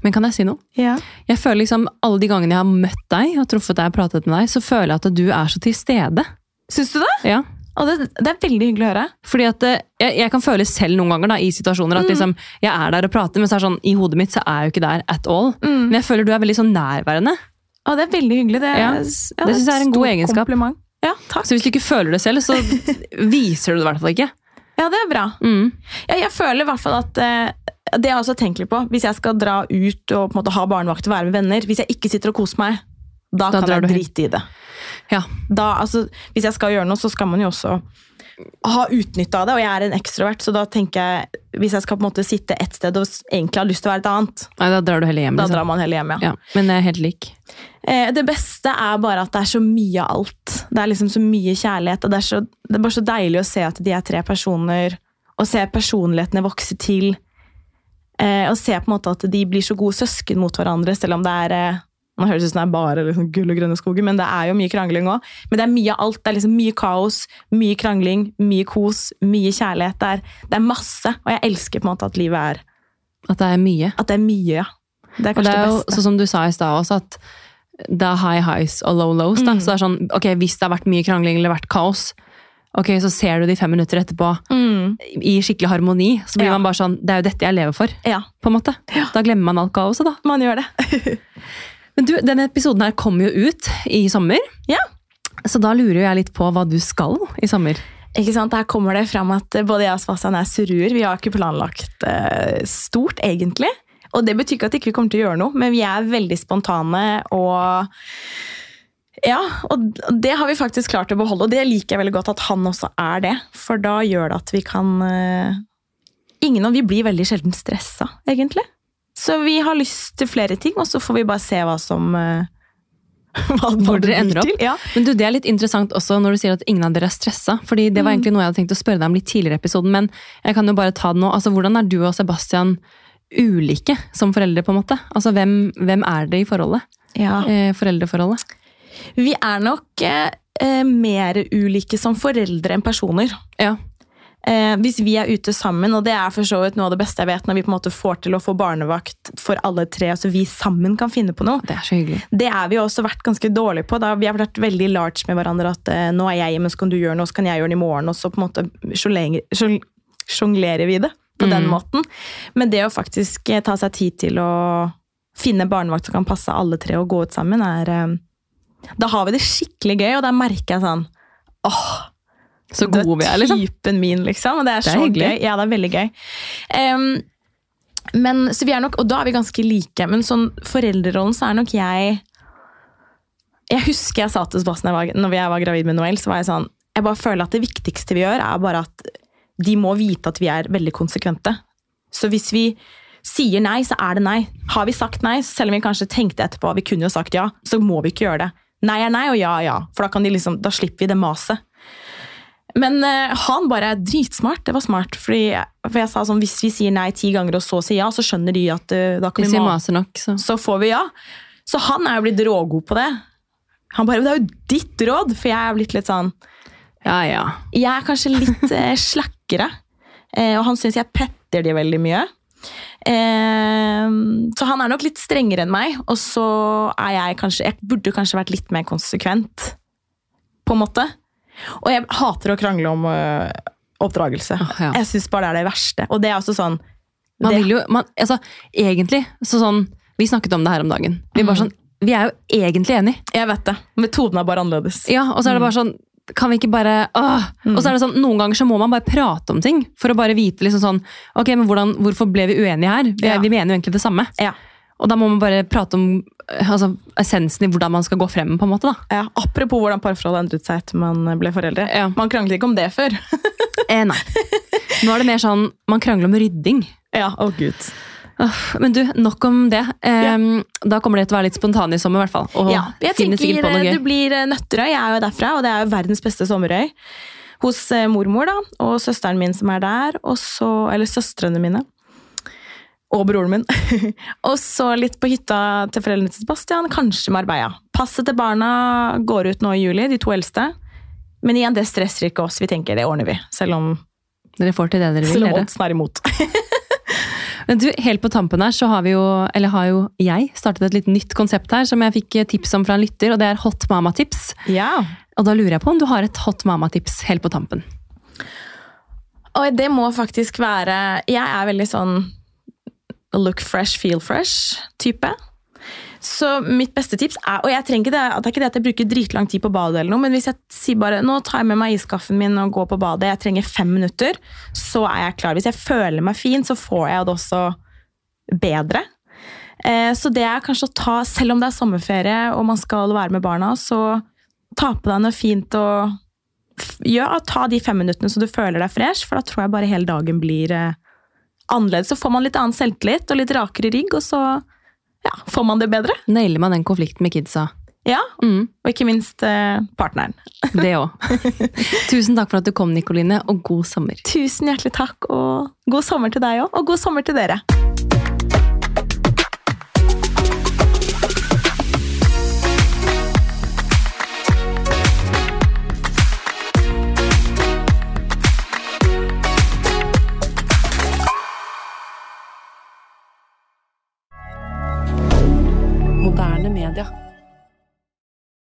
[SPEAKER 1] Men kan jeg si noe?
[SPEAKER 2] ja.
[SPEAKER 1] Jeg føler liksom Alle de gangene jeg har møtt deg og truffet deg og pratet med deg, så føler jeg at du er så til stede.
[SPEAKER 2] Syns du det?
[SPEAKER 1] Ja.
[SPEAKER 2] Og det? Det er veldig hyggelig å høre.
[SPEAKER 1] Fordi at eh, jeg, jeg kan føle selv noen ganger da, i situasjoner at liksom, jeg er der og prater, men så er det sånn, i hodet mitt så er jeg jo ikke der at all. Men jeg føler du er veldig sånn nærværende.
[SPEAKER 2] Å, det er veldig hyggelig. Det,
[SPEAKER 1] Ja,
[SPEAKER 2] ja,
[SPEAKER 1] det synes jeg er en god egenskap.
[SPEAKER 2] Kompliment. Ja, takk.
[SPEAKER 1] Så hvis du ikke føler det selv, så viser du det i hvert fall ikke.
[SPEAKER 2] Ja, det er bra.
[SPEAKER 1] Mm.
[SPEAKER 2] Ja, jeg føler i hvert fall at eh, Det jeg også tenkt litt på. Hvis jeg skal dra ut og på en måte ha barnevakt og være med venner, hvis jeg ikke sitter og koser meg, da,
[SPEAKER 1] Da
[SPEAKER 2] kan jeg drite i det.
[SPEAKER 1] Ja.
[SPEAKER 2] Da, altså, hvis jeg skal gjøre noe, så skal man jo også ha utnytta det. Og jeg er en ekstrovert, så da tenker jeg hvis jeg skal på en måte sitte et sted og egentlig har lyst til å være et annet,
[SPEAKER 1] Nei, da drar du heller hjem.
[SPEAKER 2] da
[SPEAKER 1] Liksom.
[SPEAKER 2] drar man heller hjem, ja.
[SPEAKER 1] Ja, men det er helt lik.
[SPEAKER 2] Eh, det beste er bare at det er så mye av alt. Det er liksom så mye kjærlighet, og det er, så, det er bare så deilig å se at de er tre personer, og se personlighetene vokse til. Eh, og se på en måte at de blir så gode søsken mot hverandre, selv om det er eh, Nå høres ut som det er bare liksom gull og grønne skoger, men det er jo mye krangling òg. Men det er mye av alt. Det er liksom mye kaos, mye krangling, mye kos, mye kjærlighet. Det er, det er masse, og jeg elsker på en måte at livet er
[SPEAKER 1] At det er mye.
[SPEAKER 2] At det er mye, ja. Det er
[SPEAKER 1] Og
[SPEAKER 2] kanskje
[SPEAKER 1] det er
[SPEAKER 2] det,
[SPEAKER 1] jo
[SPEAKER 2] beste.
[SPEAKER 1] sånn som du sa i stad også, at det er high highs og low lows.
[SPEAKER 2] Mm.
[SPEAKER 1] Så det er sånn, ok, Hvis det har vært mye krangling eller vært kaos, ok, så ser du de fem minutter etterpå
[SPEAKER 2] Mm,
[SPEAKER 1] i skikkelig harmoni. Så blir
[SPEAKER 2] Ja.
[SPEAKER 1] man bare sånn Det er jo dette jeg lever for.
[SPEAKER 2] ja,
[SPEAKER 1] på en måte.
[SPEAKER 2] Ja.
[SPEAKER 1] Da glemmer man alt kaoset, da.
[SPEAKER 2] man gjør det.
[SPEAKER 1] Men du, denne episoden her kommer jo ut i sommer.
[SPEAKER 2] Ja.
[SPEAKER 1] Så da lurer jeg litt på hva du skal i sommer.
[SPEAKER 2] Ikke sant? Her kommer det fram at både jeg og Sebastian er suruer. Vi har ikke planlagt eh, stort, egentlig. Og det betyr ikke at vi ikke kommer til å gjøre noe, men vi er veldig spontane og Ja, og det har vi faktisk klart å beholde, og det liker jeg veldig godt at han også er det. For da gjør det at vi kan eh, Ingen av vi blir veldig sjelden stressa, egentlig. Så vi har lyst til flere ting, og så får vi bare se hva som eh, hva,
[SPEAKER 1] Hvor dere ender opp.
[SPEAKER 2] Ja.
[SPEAKER 1] Men du, Det er litt interessant også når du sier at ingen av dere er stressa. fordi Det var
[SPEAKER 2] Mm.
[SPEAKER 1] egentlig noe jeg hadde tenkt å spørre deg om litt tidligere i episoden, men jeg kan jo bare ta det nå. Altså, Hvordan er du og Sebastian ulike som foreldre? på en måte? Altså, Hvem, hvem er det i forholdet?
[SPEAKER 2] Ja.
[SPEAKER 1] Eh, foreldreforholdet?
[SPEAKER 2] Vi er nok eh, eh, mer ulike som foreldre enn personer.
[SPEAKER 1] Ja.
[SPEAKER 2] Eh, hvis vi er ute sammen, og det er for så vidt noe av det beste jeg vet, når vi på en måte får til å få barnevakt for alle tre, så vi sammen kan finne på noe.
[SPEAKER 1] Det er så hyggelig.
[SPEAKER 2] Det er vi også vært ganske dårlige på. Da vi har vært veldig large med hverandre. At eh, nå er jeg hjemme, så kan du gjøre noe, så kan jeg gjøre det i morgen. Og så på en måte sjonglerer- vi det på den
[SPEAKER 1] Mm.
[SPEAKER 2] måten. Men det å faktisk eh, ta seg tid til å finne barnevakt som kan passe alle tre og gå ut sammen, er eh, Da har vi det skikkelig gøy, og da merker jeg sånn åh,
[SPEAKER 1] Så gode vi er, liksom.
[SPEAKER 2] typen min, liksom. Og det er,
[SPEAKER 1] Det er
[SPEAKER 2] så
[SPEAKER 1] hyggelig.
[SPEAKER 2] gøy. Ja, det er veldig gøy. Um, men, så vi er nok, og da er vi ganske like, men sånn foreldrerollen så er nok jeg Jeg husker jeg sa til Sebastian jeg var- når jeg var gravid med Noel, så var jeg sånn Jeg bare føler at det viktigste vi gjør, er bare at de må vite at vi er veldig konsekvente. Så hvis vi sier nei, så er det nei. Har vi sagt nei, selv om vi kanskje tenkte etterpå vi kunne jo sagt ja, så må vi ikke gjøre det. Nei er nei, og ja er ja. For da, kan de liksom, da slipper vi det maset. Men uh, han bare er dritsmart. Det var smart. Fordi, for jeg sa sånn, Hvis vi sier nei ti ganger og så sier ja, så skjønner de at uh, da kan vi
[SPEAKER 1] vi
[SPEAKER 2] ma
[SPEAKER 1] nok, så
[SPEAKER 2] så får vi ja. Så han er jo blitt rågod på det. Han bare, Det er jo ditt råd! For jeg er blitt litt sånn
[SPEAKER 1] Ja, ja.
[SPEAKER 2] Jeg er kanskje litt uh, slakkere. Og han syns jeg petter de veldig mye. Så han er nok litt strengere enn meg. Og så er jeg kanskje Jeg burde kanskje vært litt mer konsekvent, på en måte. Og jeg hater å krangle om eh, oppdragelse.
[SPEAKER 1] Åh, ja.
[SPEAKER 2] Jeg syns bare det er det verste. Og det er også sånn
[SPEAKER 1] Man vil jo, man, altså, egentlig, så sånn, Vi snakket om det her om dagen. Vi, bare
[SPEAKER 2] Mm.
[SPEAKER 1] sånn, vi er jo egentlig enige.
[SPEAKER 2] Jeg vet det. Metoden er bare annerledes.
[SPEAKER 1] Ja, og så er det bare sånn kan vi ikke bare åh! Og så er det sånn, Noen ganger så må man bare prate om ting for å bare vite liksom sånn Ok, men hvordan, hvorfor ble vi uenige her? Vi,
[SPEAKER 2] Ja.
[SPEAKER 1] vi mener jo egentlig det samme.
[SPEAKER 2] Ja.
[SPEAKER 1] Og da må man bare prate om eh, altså, essensen i hvordan man skal gå frem. på en måte da.
[SPEAKER 2] Ja, apropos hvordan parforholdet endret seg etter man ble foreldre.
[SPEAKER 1] Ja.
[SPEAKER 2] Man kranglet ikke om det før.
[SPEAKER 1] Eh, nei. Nå er det mer sånn man krangler om rydding.
[SPEAKER 2] ja, å gud.
[SPEAKER 1] Men du, nok om det. Ja. Da kommer det til å være litt spontan i sommer, i hvert fall. Og
[SPEAKER 2] Ja, jeg tenker eh, det blir eh, Nøtterøy. Jeg er jo derfra, og det er jo verdens beste sommerøy. Hos mormor da, og søsteren min som er der, og så, eller søstrene mine. Og broren min. og så litt på hytta til foreldrene til Sebastian, kanskje Marbella. Passet til barna går ut nå i juli, de to eldste. Men igjen, det stresser ikke oss. Vi tenker det ordner vi, selv om,
[SPEAKER 1] Dere får til det dere vil.
[SPEAKER 2] selv om oddsen er imot.
[SPEAKER 1] Men du, helt på tampen her så har vi jo, eller har jo jeg startet et litt nytt konsept her, som jeg fikk tips om fra en lytter, og det er Hot Mama-tips.
[SPEAKER 2] ja.
[SPEAKER 1] Og da lurer jeg på om du har et Hot Mama-tips helt på tampen.
[SPEAKER 2] Og det må faktisk være Jeg er veldig sånn look fresh, feel fresh-type. Så mitt beste tips er Og jeg trenger ikke det, det er ikke det at jeg bruker dritlang tid på badet, eller noe, men hvis jeg sier bare nå tar jeg med meg iskaffen min og går på badet, jeg trenger fem minutter, så er jeg klar. Hvis jeg føler meg fin, så får jeg det også bedre. Eh, så det er kanskje å ta, selv om det er sommerferie og man skal være med barna, så ta på deg noe fint og ja, ta de fem minuttene så du føler deg fresh, for da tror jeg bare hele dagen blir eh, annerledes. Så får man litt annen selvtillit og litt rakere rygg, og så ja, får man det bedre.
[SPEAKER 1] Nailer man den konflikten med kidsa?
[SPEAKER 2] Ja,
[SPEAKER 1] Mm,
[SPEAKER 2] og ikke minst eh, partneren.
[SPEAKER 1] det òg. Tusen takk for at du kom, Nikoline, og god sommer.
[SPEAKER 2] Tusen hjertelig takk, og god sommer til deg òg. Og god sommer til dere. milliardaire